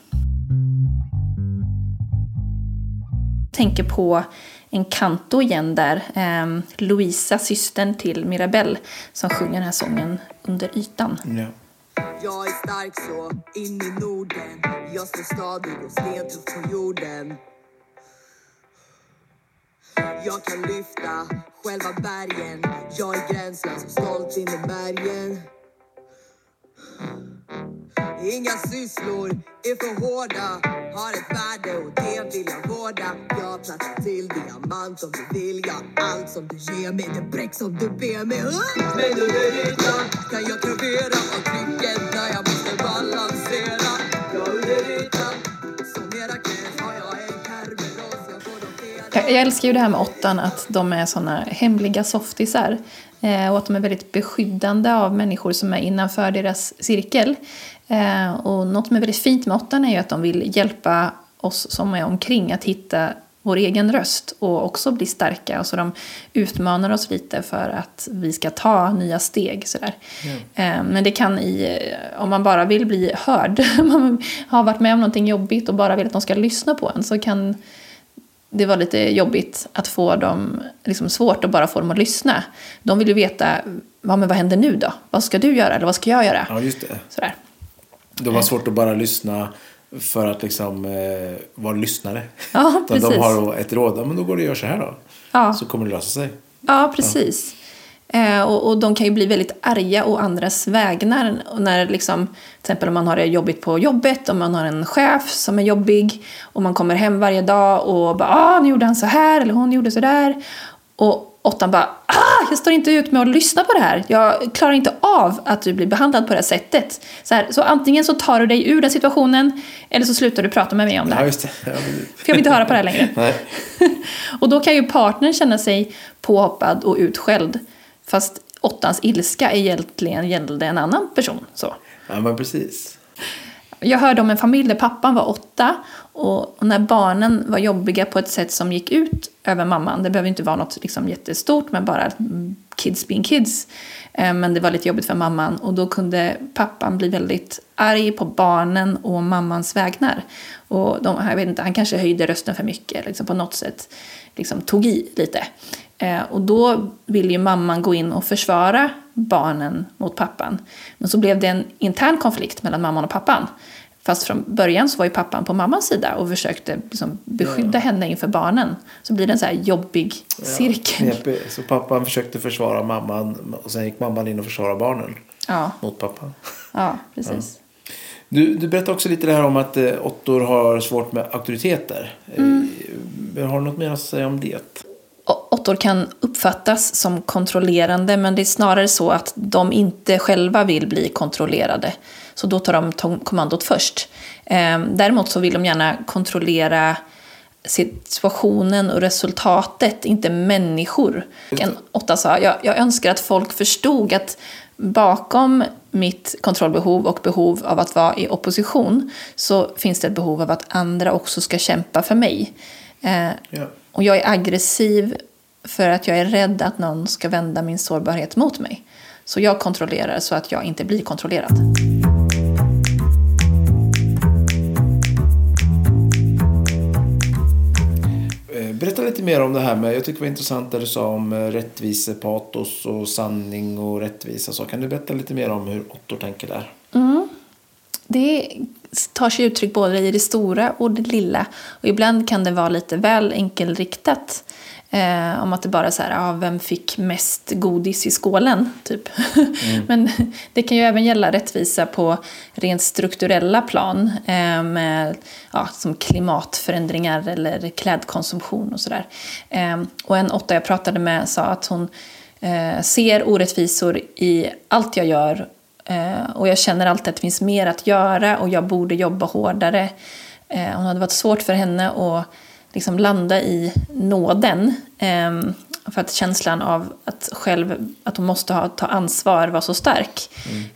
tänker på en kanto igen där. Eh, Louisa, systern till Mirabelle, som sjunger den här sången under ytan. Ja. Jag är stark så, in i Norden Jag står stadig och stentuff på jorden Jag kan lyfta själva bergen. Jag är gränslös stolt in i bergen. Inga sysslor är för hårda. Har ett värde och det vill jag vårda. Jag plattar till diamant om du vill. Jag allt som du ger mig, det bräcks om du ber mig. Men under ytan kan jag gravera av trycket när jag måste balansera? Jag under ytan, som Herakles har Jag älskar ju det här med åttan, att de är såna hemliga softisar. Eh, och att de är väldigt beskyddande av människor som är innanför deras cirkel. Eh, och något som är väldigt fint med åttan är ju att de vill hjälpa oss som är omkring att hitta vår egen röst och också bli starka. Så alltså de utmanar oss lite för att vi ska ta nya steg. Sådär. Mm. Men det kan i, om man bara vill bli hörd, (laughs) man har varit med om någonting jobbigt och bara vill att de ska lyssna på en, så kan det vara lite jobbigt att få dem, liksom svårt att bara få dem att lyssna. De vill ju veta, ja, men vad händer nu då? Vad ska du göra eller vad ska jag göra? Ja, just det. Sådär. De har svårt att bara lyssna för att liksom eh, vara lyssnare. Ja, (laughs) precis. De har ett råd, ja, men då går det att göra så här då. Ja. Så kommer det lösa sig. Ja, precis. Eh, och, och, de kan ju bli väldigt arga å andras vägnar. När liksom, till exempel om man har det jobbigt på jobbet, om man har en chef som är jobbig och man kommer hem varje dag och bara ah, nu gjorde han så här eller hon gjorde så där. Och åttan bara ah, jag står inte ut med att lyssna på det här. Jag klarar inte av att du blir behandlad på det här sättet. Så, här, så antingen så tar du dig ur den situationen eller så slutar du prata med mig om det Ja, här. just det. Ja, men... För jag vill inte höra på det här längre. (laughs) Och då kan ju partnern känna sig påhoppad och utskälld. Fast åttans ilska egentligen gällde en annan person. Så. Ja, men precis. Jag hörde om en familj där pappan var åtta och när barnen var jobbiga på ett sätt som gick ut över mamman. Det behöver inte vara något liksom jättestort men bara kids being kids. Eh, men det var lite jobbigt för mamman och då kunde pappan bli väldigt arg på barnen och mammans vägnar. Och de, jag vet inte, han kanske höjde rösten för mycket, liksom på något sätt liksom tog i lite. Eh, och då ville ju mamman gå in och försvara barnen mot pappan. Men så blev det en intern konflikt mellan mamman och pappan. Fast från början så var ju pappan på mammans sida och försökte liksom beskydda Ja. henne inför barnen. Så blir det en så här jobbig cirkel. Ja, knepig. så pappan försökte försvara mamman och sen gick mamman in och försvarade barnen Ja, mot pappan. ja precis. Du, du berättade också lite det här om att eh, åttor har svårt med auktoriteter. Mm. Eh, har du något mer att säga om det? Åttor kan uppfattas som kontrollerande men det är snarare så att de inte själva vill bli kontrollerade. Så då tar de kommandot först. Eh, Däremot så vill de gärna kontrollera situationen och resultatet, inte människor. En åtta sa, jag, jag önskar att folk förstod att bakom mitt kontrollbehov och behov av att vara i opposition så finns det ett behov av att andra också ska kämpa för mig. Eh, Ja. och jag är aggressiv för att jag är rädd att någon ska vända min sårbarhet mot mig. Så jag kontrollerar så att jag inte blir kontrollerad. Eh, Berätta lite mer om det här med, jag tycker det var intressant det du sa om eh, rättvisepatos och sanning och rättvisa. Så kan du berätta lite mer om hur åttor tänker där? Det tar sig uttryck både i det stora och det lilla. Och ibland kan det vara lite väl enkelriktat. Eh, om att det bara är så här, ah, vem fick mest godis i skålen? Typ. (laughs) Men det kan ju även gälla rättvisa på rent strukturella plan. Eh, med, ja, som klimatförändringar eller klädkonsumtion och sådär. Eh, och en åtta jag pratade med sa att hon eh, ser orättvisor i allt jag gör Eh, och jag känner alltid att det finns mer att göra och jag borde jobba hårdare. Eh, hon hade varit svårt för henne att liksom landa i nåden. Eh, för att känslan av att, själv, att hon måste ha, ta ansvar var så stark.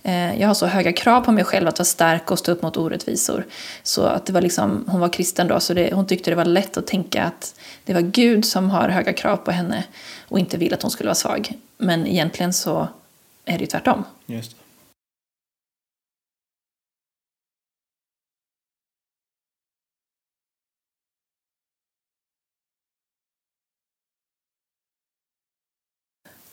Eh, jag har så höga krav på mig själv att vara stark och stå upp mot orättvisor. Så att det var liksom, hon var kristen då, så det, hon tyckte det var lätt att tänka att det var Gud som har höga krav på henne och inte vill att hon skulle vara svag. Men egentligen så är det ju tvärtom. Just det.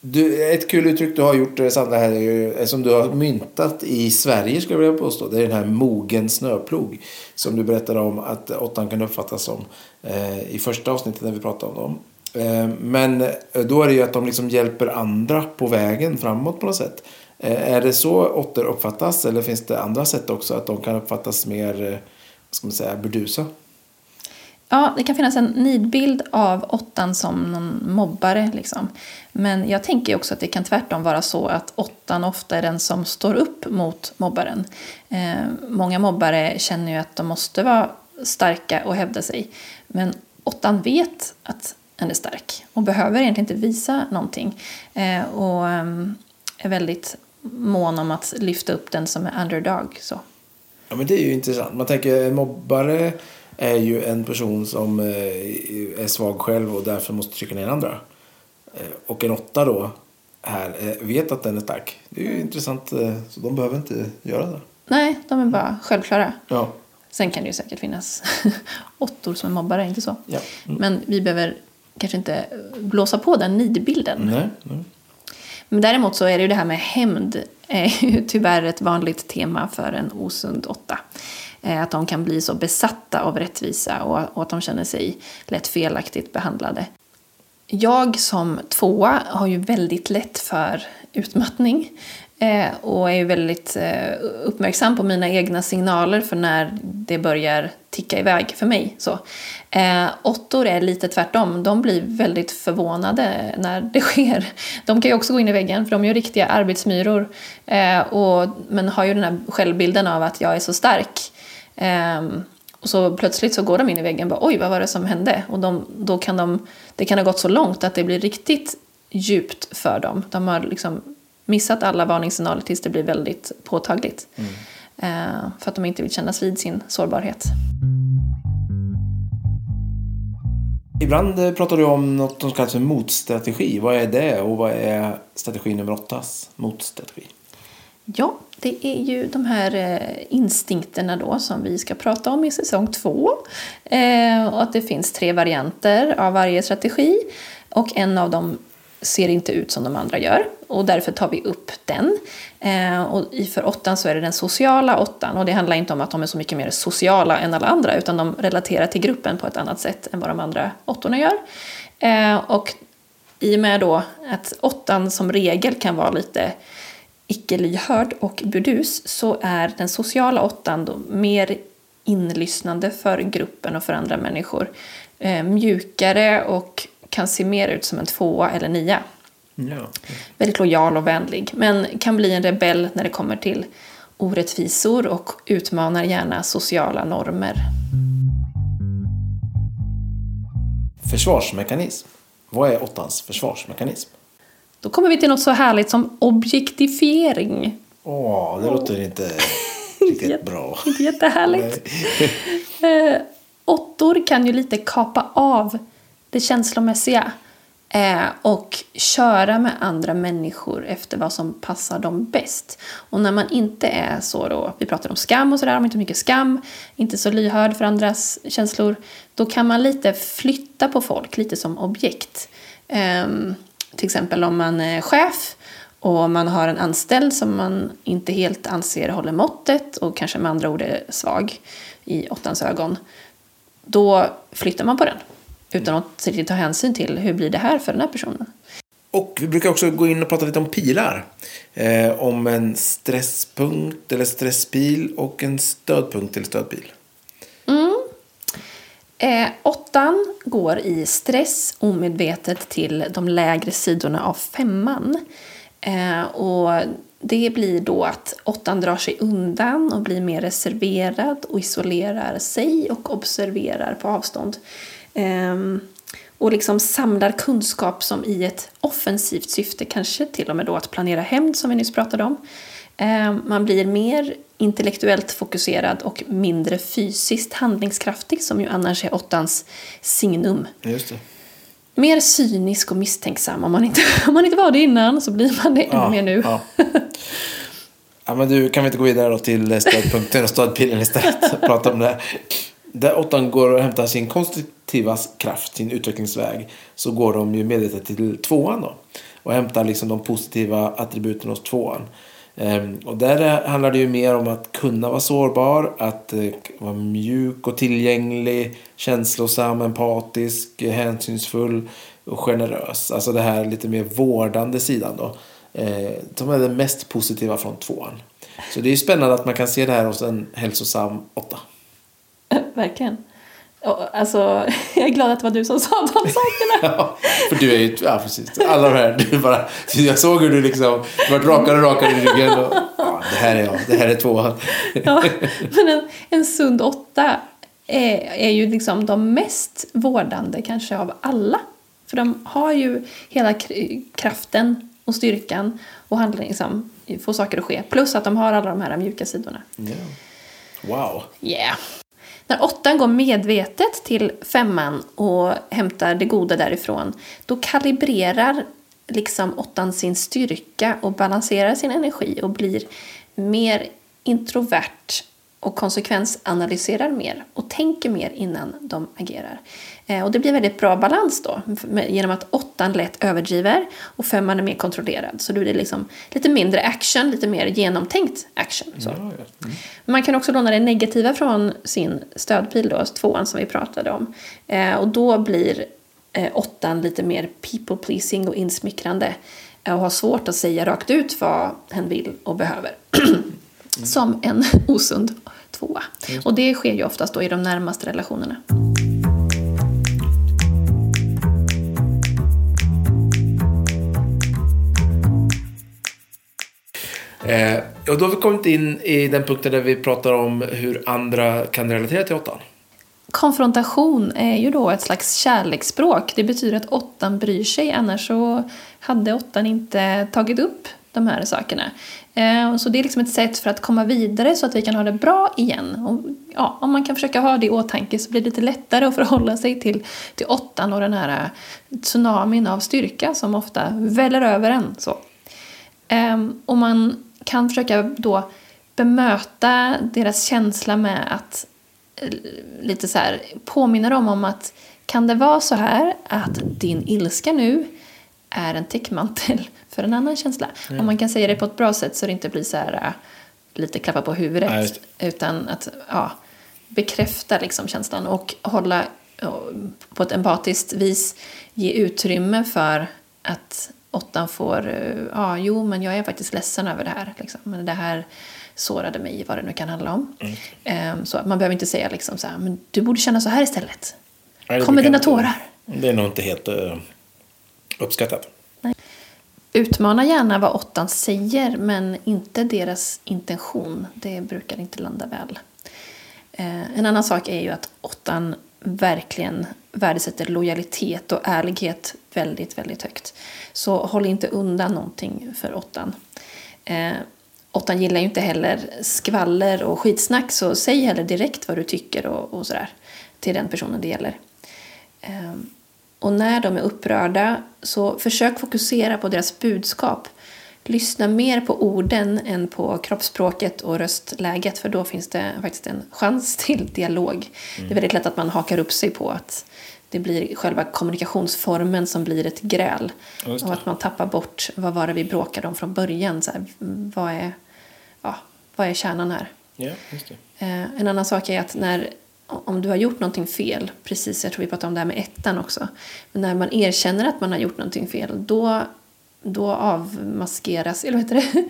Du, ett kul uttryck du har gjort, eh, Sandra, här är ju, eh, som du har myntat i Sverige, skulle jag vilja påstå. Det är den här mogen snöplog. Som du berättade om att åttan kan uppfattas som eh, i första avsnittet när vi pratade om dem. Eh, men eh, då är det ju att de liksom hjälper andra på vägen framåt på något sätt. Eh, är det så åttor uppfattas eller finns det andra sätt också att de kan uppfattas mer, eh, vad ska man säga, burdusa? Ja, det kan finnas en nidbild av åttan som någon mobbare. Liksom. Men jag tänker också att det kan tvärtom vara så att åttan ofta är den som står upp mot mobbaren. Eh, många mobbare känner ju att de måste vara starka och hävda sig. Men åttan vet att den är stark och behöver egentligen inte visa någonting. Eh, och eh, är väldigt mån om att lyfta upp den som är underdog. Så. Ja, men det är ju intressant. Man tänker en mobbare är ju en person som eh, är svag själv och därför måste trycka ner andra. Eh, Och en åtta då här eh, vet att den är stark. Det är ju intressant. Så de behöver inte göra det. Nej, de är bara självklara. Ja. Sen kan det ju säkert finnas (laughs) åttor som är mobbare, inte så. Ja. Mm. Men vi behöver kanske inte blåsa på den nidbilden. Nej, nej. Men däremot så är det ju det här med hämnd är ju (laughs) tyvärr ett vanligt tema för en osund åtta. Eh, att de kan bli så besatta av rättvisa och, att de känner sig lätt felaktigt behandlade. Jag som tvåa har ju väldigt lätt för utmattning eh, och är ju väldigt eh, uppmärksam på mina egna signaler för när det börjar ticka iväg för mig. Så. Eh, åttor är lite tvärtom. De blir väldigt förvånade när (laughs) det sker. De kan ju också gå in i väggen för de är ju riktiga arbetsmyror. Eh, och, men har ju den här självbilden av att jag är så stark. Ehm, och så plötsligt så går de in i väggen och bara oj vad var det som hände? Och de, då kan de, det kan ha gått så långt att det blir riktigt djupt för dem. De har liksom missat alla varningssignaler tills det blir väldigt påtagligt. Eh, för att de inte vill kännas vid sin sårbarhet. Ibland eh, pratar du om något som kallas för motstrategi. Vad är det och vad är strategi nummer åttas motstrategi? Ja, det är ju de här eh, instinkterna då som vi ska prata om i säsong två. Eh, och att det finns tre varianter av varje strategi. Och en av dem ser inte ut som de andra gör. Och därför tar vi upp den. Eh, och i för åttan så är det den sociala åttan. Och det handlar inte om att de är så mycket mer sociala än alla andra. Utan de relaterar till gruppen på ett annat sätt än vad de andra åttorna gör. Eh, och i och med då att åttan som regel kan vara lite icke-lyhörd och burdus så är den sociala åttan då mer inlyssnande för gruppen och för andra människor. Eh, mjukare och kan se mer ut som en tvåa eller nia. Ja. Väldigt lojal och vänlig, men kan bli en rebell när det kommer till orättvisor och utmanar gärna sociala normer. Försvarsmekanism. Vad är åttans försvarsmekanism? Då kommer vi till något så härligt som objektifiering. Åh, det låter inte (laughs) riktigt bra. Inte jättehärligt. Eh, åttor kan ju lite kapa av det känslomässiga eh, och köra med andra människor efter vad som passar dem bäst. Och när man inte är så då, vi pratar om skam och sådär, om inte mycket skam, inte så lyhörd för andras känslor, då kan man lite flytta på folk, lite som objekt. Ehm, till exempel om man är chef och man har en anställd som man inte helt anser håller måttet och kanske med andra ord är svag i åttans ögon. Då flyttar man på den utan att riktigt ta hänsyn till hur blir det här för den här personen. Och vi brukar också gå in och prata lite om pilar. Eh, om en stresspunkt eller stresspil och en stödpunkt eller stödpil. Eh, åttan går i stress omedvetet till de lägre sidorna av femman. Eh, och det blir då att åttan drar sig undan och blir mer reserverad och isolerar sig och observerar på avstånd. Eh, och liksom samlar kunskap som i ett offensivt syfte, kanske till och med då att planera hämnd som vi nyss pratade om. Ehm, man blir mer intellektuellt fokuserad och mindre fysiskt handlingskraftig som ju annars är åttans signum. Just det. Mer cynisk och misstänksam. Om man inte, (laughs) om man inte var det innan så blir man det ännu mer nu. Ja. ja, men du, kan vi inte gå vidare då till stödpunkten och stödpilen istället och prata om det. Där åttan går och hämtar sin konstruktiva kraft, sin utvecklingsväg, så går de ju medvetet till tvåan då. Och hämtar liksom de positiva attributen hos tvåan. Ehm, och där eh, handlar det ju mer om att kunna vara sårbar, att eh, vara mjuk och tillgänglig, känslosam, empatisk, hänsynsfull och generös. Alltså det här lite mer vårdande sidan då. Eh, som är det mest positiva från tvåan. Så det är ju spännande att man kan se det här hos en hälsosam åtta. (laughs) Verkligen. Alltså, (laughs) jag är glad att det var du som sa de (laughs) sakerna. Ja, för du är ju, ja precis. Alla de här, du bara, jag såg hur du liksom vart rakare och rakare i ryggen. Och, ja, det här är jag, det här är tvåan. (laughs) Ja, men en, en sund åtta är, är ju liksom de mest vårdande kanske av alla. För de har ju hela kr- kraften och styrkan och handlar liksom, få saker att ske. Plus att de har alla de här mjuka sidorna. Ja. Wow. Yeah. När åttan går medvetet till femman och hämtar det goda därifrån, då kalibrerar liksom åttan sin styrka och balanserar sin energi och blir mer introvert och konsekvensanalyserar mer och tänker mer innan de agerar. Eh, och det blir väldigt bra balans då genom att åttan lätt överdriver och femman är mer kontrollerad. Så då blir det liksom lite mindre action, lite mer genomtänkt action. Ja. Mm. Man kan också låna det negativa från sin stödpil, då, tvåan som vi pratade om. Eh, och då blir eh, åttan lite mer people pleasing och insmickrande. eh, Och har svårt att säga rakt ut vad hen vill och behöver. (clears throat) som en (laughs) osund tvåa. Och det sker ju oftast då i de närmaste relationerna. Eh, och då har vi kommit in i den punkten där vi pratar om hur andra kan relatera till åttan. Konfrontation är ju då ett slags kärleksspråk. Det betyder att åttan bryr sig, annars så hade åttan inte tagit upp de här sakerna. Eh, Så det är liksom ett sätt för att komma vidare så att vi kan ha det bra igen. Och, ja, om man kan försöka ha det i åtanke så blir det lite lättare att förhålla sig till, till åttan och den här eh, tsunamin av styrka som ofta väller över en. Så. Ehm, och man kan försöka då bemöta deras känsla med att eh, lite så här påminna dem om att kan det vara så här att din ilska nu är en täckmantel (laughs) för en annan känsla? Om man kan säga det på ett bra sätt så det inte blir så här äh, lite klappa på huvudet just utan att ja, bekräfta liksom känslan och hålla på ett empatiskt vis ge utrymme för att åttan får, eh, ja jo men jag är faktiskt ledsen över det här. Liksom. Men det här sårade mig, vad det nu kan handla om. Ehm, Så man behöver inte säga liksom så här, men du borde känna så här istället. Nej, Kom med dina tårar. Det är nog inte helt uppskattat. uppskattat. Utmana gärna vad åttan säger, men inte deras intention. Det brukar inte landa väl. Eh, en annan sak är ju att åttan verkligen värdesätter lojalitet och ärlighet väldigt, väldigt högt. Så håll inte undan någonting för åttan. Eh, åttan gillar ju inte heller skvaller och skitsnack, så säg heller direkt vad du tycker och, och sådär till den personen det gäller. Eh, och när de är upprörda så försök fokusera på deras budskap. Lyssna mer på orden än på kroppsspråket och röstläget för då finns det faktiskt en chans till dialog. Det är väldigt lätt att man hakar upp sig på att det blir själva kommunikationsformen som blir ett gräl. Och att man tappar bort vad var det vi bråkade om från början. Så här, vad, är, ja, vad är kärnan här? Det. Eh, en annan sak är att när, om du har gjort någonting fel, precis, jag tror vi pratade om det här med ettan också, men när man erkänner att man har gjort någonting fel, då, då avmaskeras, eller vad heter det?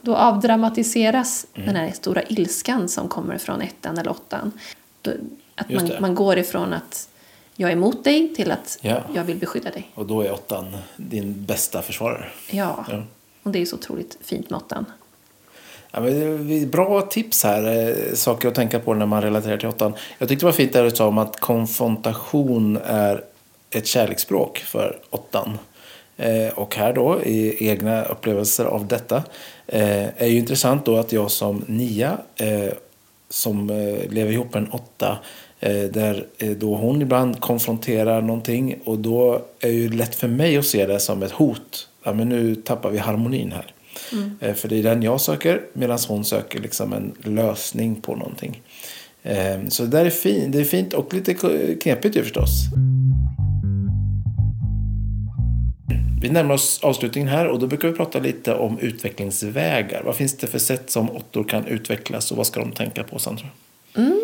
(laughs) Då avdramatiseras den här stora ilskan som kommer från ettan eller åttan. Att man, man går ifrån att jag är emot dig till att Ja. jag vill beskydda dig. Och då är åttan din bästa försvarare. Ja. Ja. Och det är så otroligt fint med åttan. Ja, men bra tips här, eh, saker att tänka på när man relaterar till åttan. Jag tyckte det var fint där du sa om att konfrontation är ett kärleksspråk för åttan. Eh, och här då, i egna upplevelser av detta, eh, är ju intressant då att jag som nia, eh, som eh, lever ihop med en åtta, eh, där då hon ibland konfronterar någonting och då är det ju lätt för mig att se det som ett hot. Ja, men nu tappar vi harmonin här. Mm. För det är den jag söker medan hon söker liksom en lösning på någonting. Eh, så det där är fint, det är fint och lite knepigt ju förstås. Vi närmar oss avslutningen här och då brukar vi prata lite om utvecklingsvägar. Vad finns det för sätt som åttor kan utvecklas och vad ska de tänka på Sandra? Mm.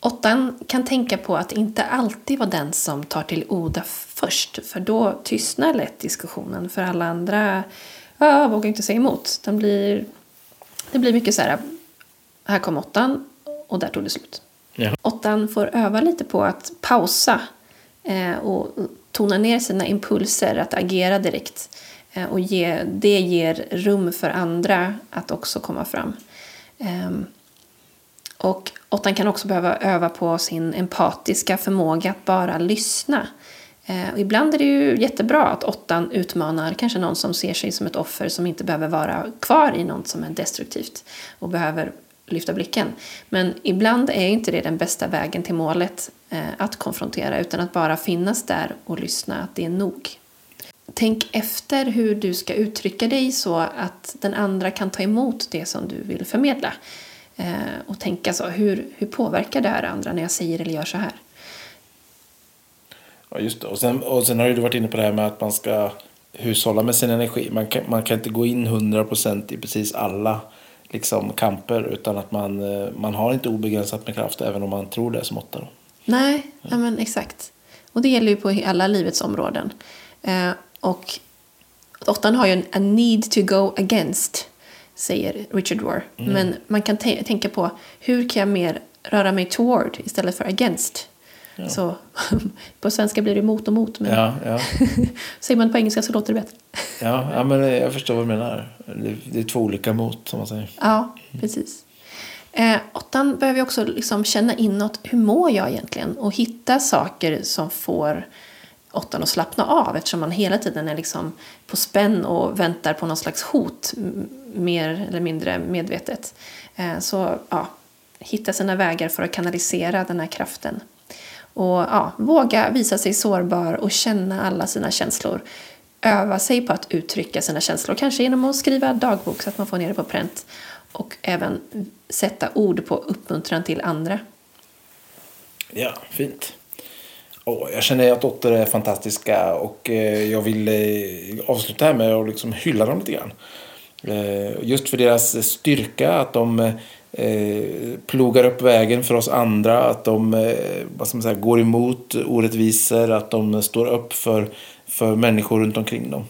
Åttan kan tänka på att inte alltid vara den som tar till orda först. För då tystnar lätt diskussionen. För alla andra ja, vågar inte säga emot. Den blir, det blir mycket så här, här kom åttan och där tog det slut. Ja. Åttan får öva lite på att pausa eh, och tona ner sina impulser att agera direkt. Eh, och ge, det ger rum för andra att också komma fram. Ehm, och åttan kan också behöva öva på sin empatiska förmåga att bara lyssna. Eh, och ibland är det ju jättebra att åttan utmanar kanske någon som ser sig som ett offer som inte behöver vara kvar i något som är destruktivt och behöver lyfta blicken. Men ibland är inte det den bästa vägen till målet eh, att konfrontera utan att bara finnas där och lyssna, att det är nog. Tänk efter hur du ska uttrycka dig så att den andra kan ta emot det som du vill förmedla. Eh, och tänka så, hur, hur påverkar det här andra när jag säger eller gör så här? Ja, just det. Och sen, och sen har du varit inne på det här med att man ska hushålla med sin energi. Man kan, man kan inte gå in 100% i precis alla liksom, kamper utan att man, eh, man har inte obegränsat med kraft även om man tror det som åtta. Då. Nej, ja, men exakt. Och det gäller ju på alla livets områden. Eh, och åttan har ju en a need to go against, säger Richard Rohr. Men man kan tä- tänka på hur kan jag mer röra mig toward istället för against. Så (laughs) på svenska blir det mot och mot, men Ja, ja. (laughs) säger man på engelska så låter det bättre. Ja, ja, men jag förstår vad du menar. Det, det är två olika mot, som man säger. Ja, precis. Eh, åttan behöver ju också liksom känna inåt, hur mår jag egentligen? Och hitta saker som får åttan att slappna av eftersom man hela tiden är liksom på spänn och väntar på någon slags hot, mer eller mindre medvetet. Eh, så ja, hitta sina vägar för att kanalisera den här kraften. Och ja, våga visa sig sårbar och känna alla sina känslor. Öva sig på att uttrycka sina känslor, kanske genom att skriva dagbok så att man får ner det på pränt. Och även sätta ord på uppmuntran till andra. Ja, fint. Oh, jag känner att åttor är fantastiska och eh, jag vill eh, avsluta här med att liksom hylla dem lite grann. Eh, just för deras styrka, att de eh, eh, plogar upp vägen för oss andra, att de eh, vad ska man säga, går emot orättvisor, att de står upp för, för människor runt omkring dem.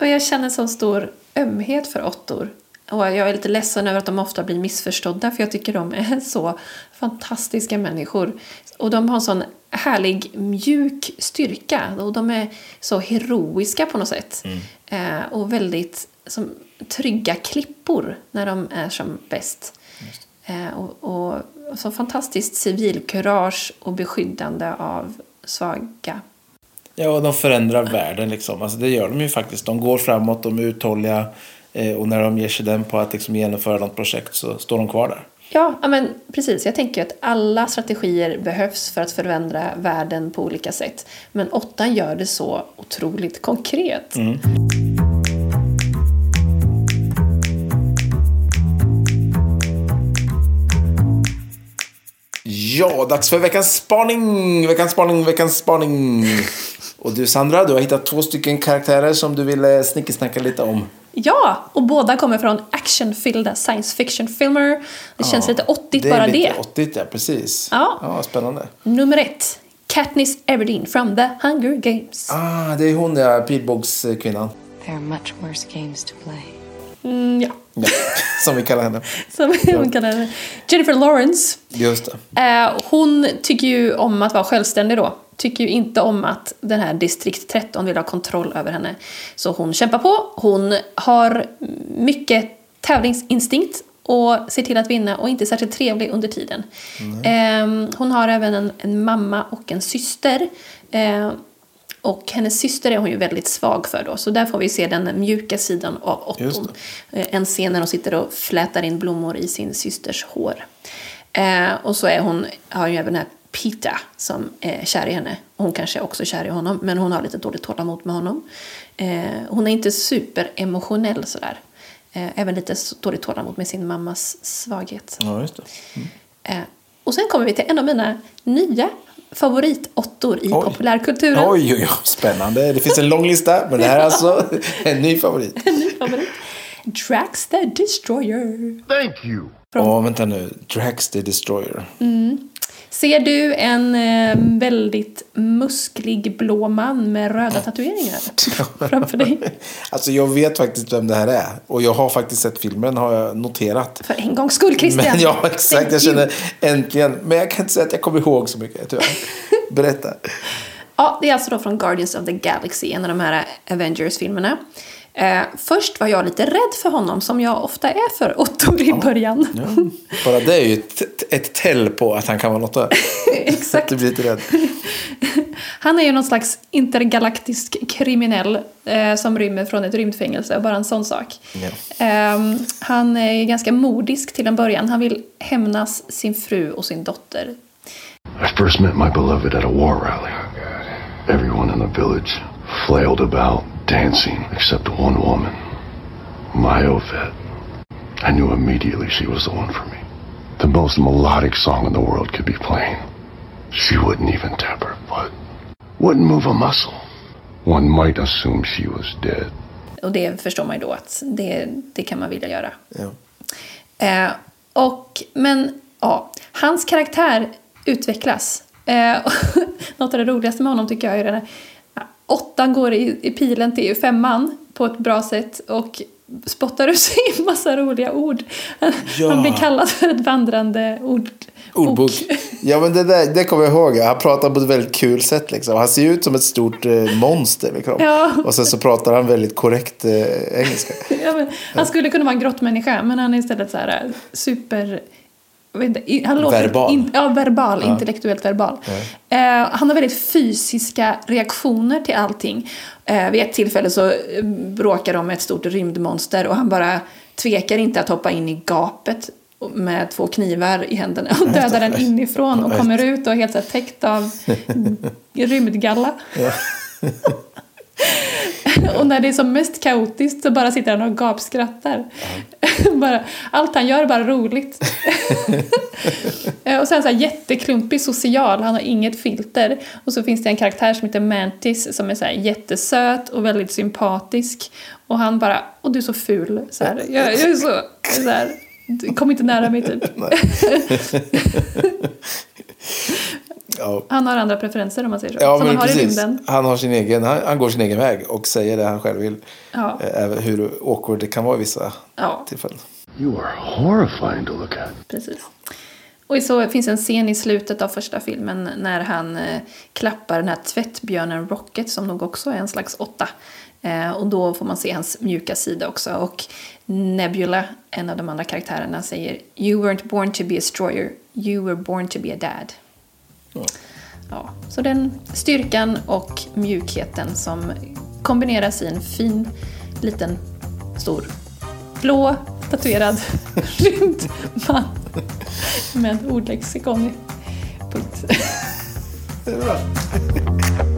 Och jag känner så stor ömhet för åttor. Och jag är lite ledsen över att de ofta blir missförstådda för jag tycker de är (laughs) så fantastiska människor. Och de har en sån härlig mjuk styrka och de är så heroiska på något sätt. Eh, och väldigt som trygga klippor när de är som bäst. Eh, och, och så fantastiskt civilkurage och beskyddande av svaga. Ja, och de förändrar världen liksom. Alltså, det gör de ju faktiskt. De går framåt, de är uthålliga eh, och när de ger sig den på att liksom, genomföra något projekt så står de kvar där. Ja, men precis. Jag tänker att alla strategier behövs för att förändra världen på olika sätt. Men åttan gör det så otroligt konkret. Ja, dags för veckans spaning! Veckans spaning, veckans spaning! Och du Sandra, du har hittat två stycken karaktärer som du vill eh, snickesnacka lite om. Ja, och båda kommer från actionfyllda science fiction-filmer. Det känns lite 80 det bara är lite det. 80 ja, precis. Ja. ja, spännande. Nummer ett. Katniss Everdeen from The Hunger Games. Ah, det är hon ja, pilbågskvinnan. There are much worse games to play. Mm, ja, Ja, som vi kallar henne. (laughs) som hon kallar henne. Jennifer Lawrence. Just det. Eh, hon tycker ju om att vara självständig då. tycker ju inte om att den här distrikt 13 vill ha kontroll över henne. Så hon kämpar på, hon har mycket tävlingsinstinkt och ser till att vinna och inte är särskilt trevlig under tiden. Ehm, hon har även en, en mamma och en syster. Ehm, och hennes syster är hon ju väldigt svag för då, så där får vi se den mjuka sidan av Otton. Eh, En scen när hon sitter och flätar in blommor i sin systers hår. Eh, och så är hon, har ju även den här Pita som är kär i henne. Hon kanske är också kär i honom, men hon har lite dåligt tålamod med honom. Eh, hon är inte superemotionell sådär. Eh, även lite dåligt tålamod med sin mammas svaghet. Ja, just det. Eh, och sen kommer vi till en av mina nya favoritottor i Oj. populärkulturen. Oj, oj, oj, spännande. Det finns en lång lista, men det här är alltså (laughs) en ny favorit. En ny favorit. Drax the Destroyer. Thank you. Ja, vänta nu. Drax the Destroyer. Ser du en eh, väldigt musklig blå man med röda tatueringar (laughs) framför dig? Alltså, jag vet faktiskt vem det här är. Och jag har faktiskt sett filmen, har jag noterat. För en gångs skull, Christian. Men ja, exakt. Thank Jag you. känner äntligen. Men jag kan inte säga att jag kommer ihåg så mycket, tyvärr. (laughs) Berätta. Ja, det är alltså då från Guardians of the Galaxy, en av de här Avengers-filmerna. Eh, först var jag lite rädd för honom, som jag ofta är för (laughs) Otto i början. Bara det är ju ett, ett tell på att han kan vara något där. (laughs) Exakt. Du blir lite rädd. (laughs) Han är ju någon slags intergalaktisk kriminell eh, som rymmer från ett rymdfängelse, bara en sån sak. Ja. Ehm, han är ganska modisk till en början. Han vill hämnas sin fru och sin dotter. I first met my beloved at a war rally. Everyone in the village flailed about, dancing, except one woman, my Ovette. I knew immediately she was the one for me. The most melodic song in the world could be playing. She wouldn't even tap her foot, wouldn't move a muscle. One might assume she was dead. Och det förstår man ju då att det, det kan man vilja göra. Ja. Eh, och, men ja, hans karaktär utvecklas. Eh, och (laughs) något av det roligaste med honom tycker jag är den här, åttan går i, i pilen till femman på ett bra sätt och spottar ur sig en massa roliga ord. Ja. Han blir kallad för ett vandrande ord, Ordbok. Ja, men det, där, det kommer jag ihåg. Han pratar på ett väldigt kul sätt. Liksom. Han ser ut som ett stort eh, monster. Liksom. Ja. Och sen så pratar han väldigt korrekt eh, engelska. Ja, han skulle kunna vara en grottmänniska men han är istället så här super... inte, Han låter Verbal. In, ja, verbal, intellektuellt verbal. Eh, han har väldigt fysiska reaktioner till allting. Eh, vid ett tillfälle så eh, bråkar de med ett stort rymdmonster och han bara tvekar inte att hoppa in i gapet med två knivar i händerna och dödar den inifrån och kommer ut och är helt så här täckt av (laughs) rymdgalla. (laughs) (laughs) (laughs) Och när det är som mest kaotiskt så bara sitter han och gapskrattar. (laughs) bara, allt han gör är bara roligt. (laughs) Eh, och sen så här jätteklumpig social, han har inget filter. Och så finns det en karaktär som heter Mantis som är så här jättesöt och väldigt sympatisk. Och han bara, och du är så ful. Så här, jag, jag är så, så här, kom inte nära mig typ. Ja, Han har andra preferenser om man säger så. ja som men man har i rymden. Han, har sin egen, han, han går sin egen väg och säger det han själv vill. Ja. Eh, hur awkward det kan vara i vissa Ja. tillfällen. You are horrifying to look at. Precis. Och så finns en scen i slutet av första filmen när han eh, klappar den här tvättbjörnen Rocket som nog också är en slags åtta. Eh, och då får man se hans mjuka sida också. Och Nebula, en av de andra karaktärerna, säger You weren't born to be a destroyer, you were born to be a dad. Ja, så den styrkan och mjukheten som kombineras i en fin liten stor blå tatuerad (laughs) rymdman med ordlexikon i punkt. Det är bra.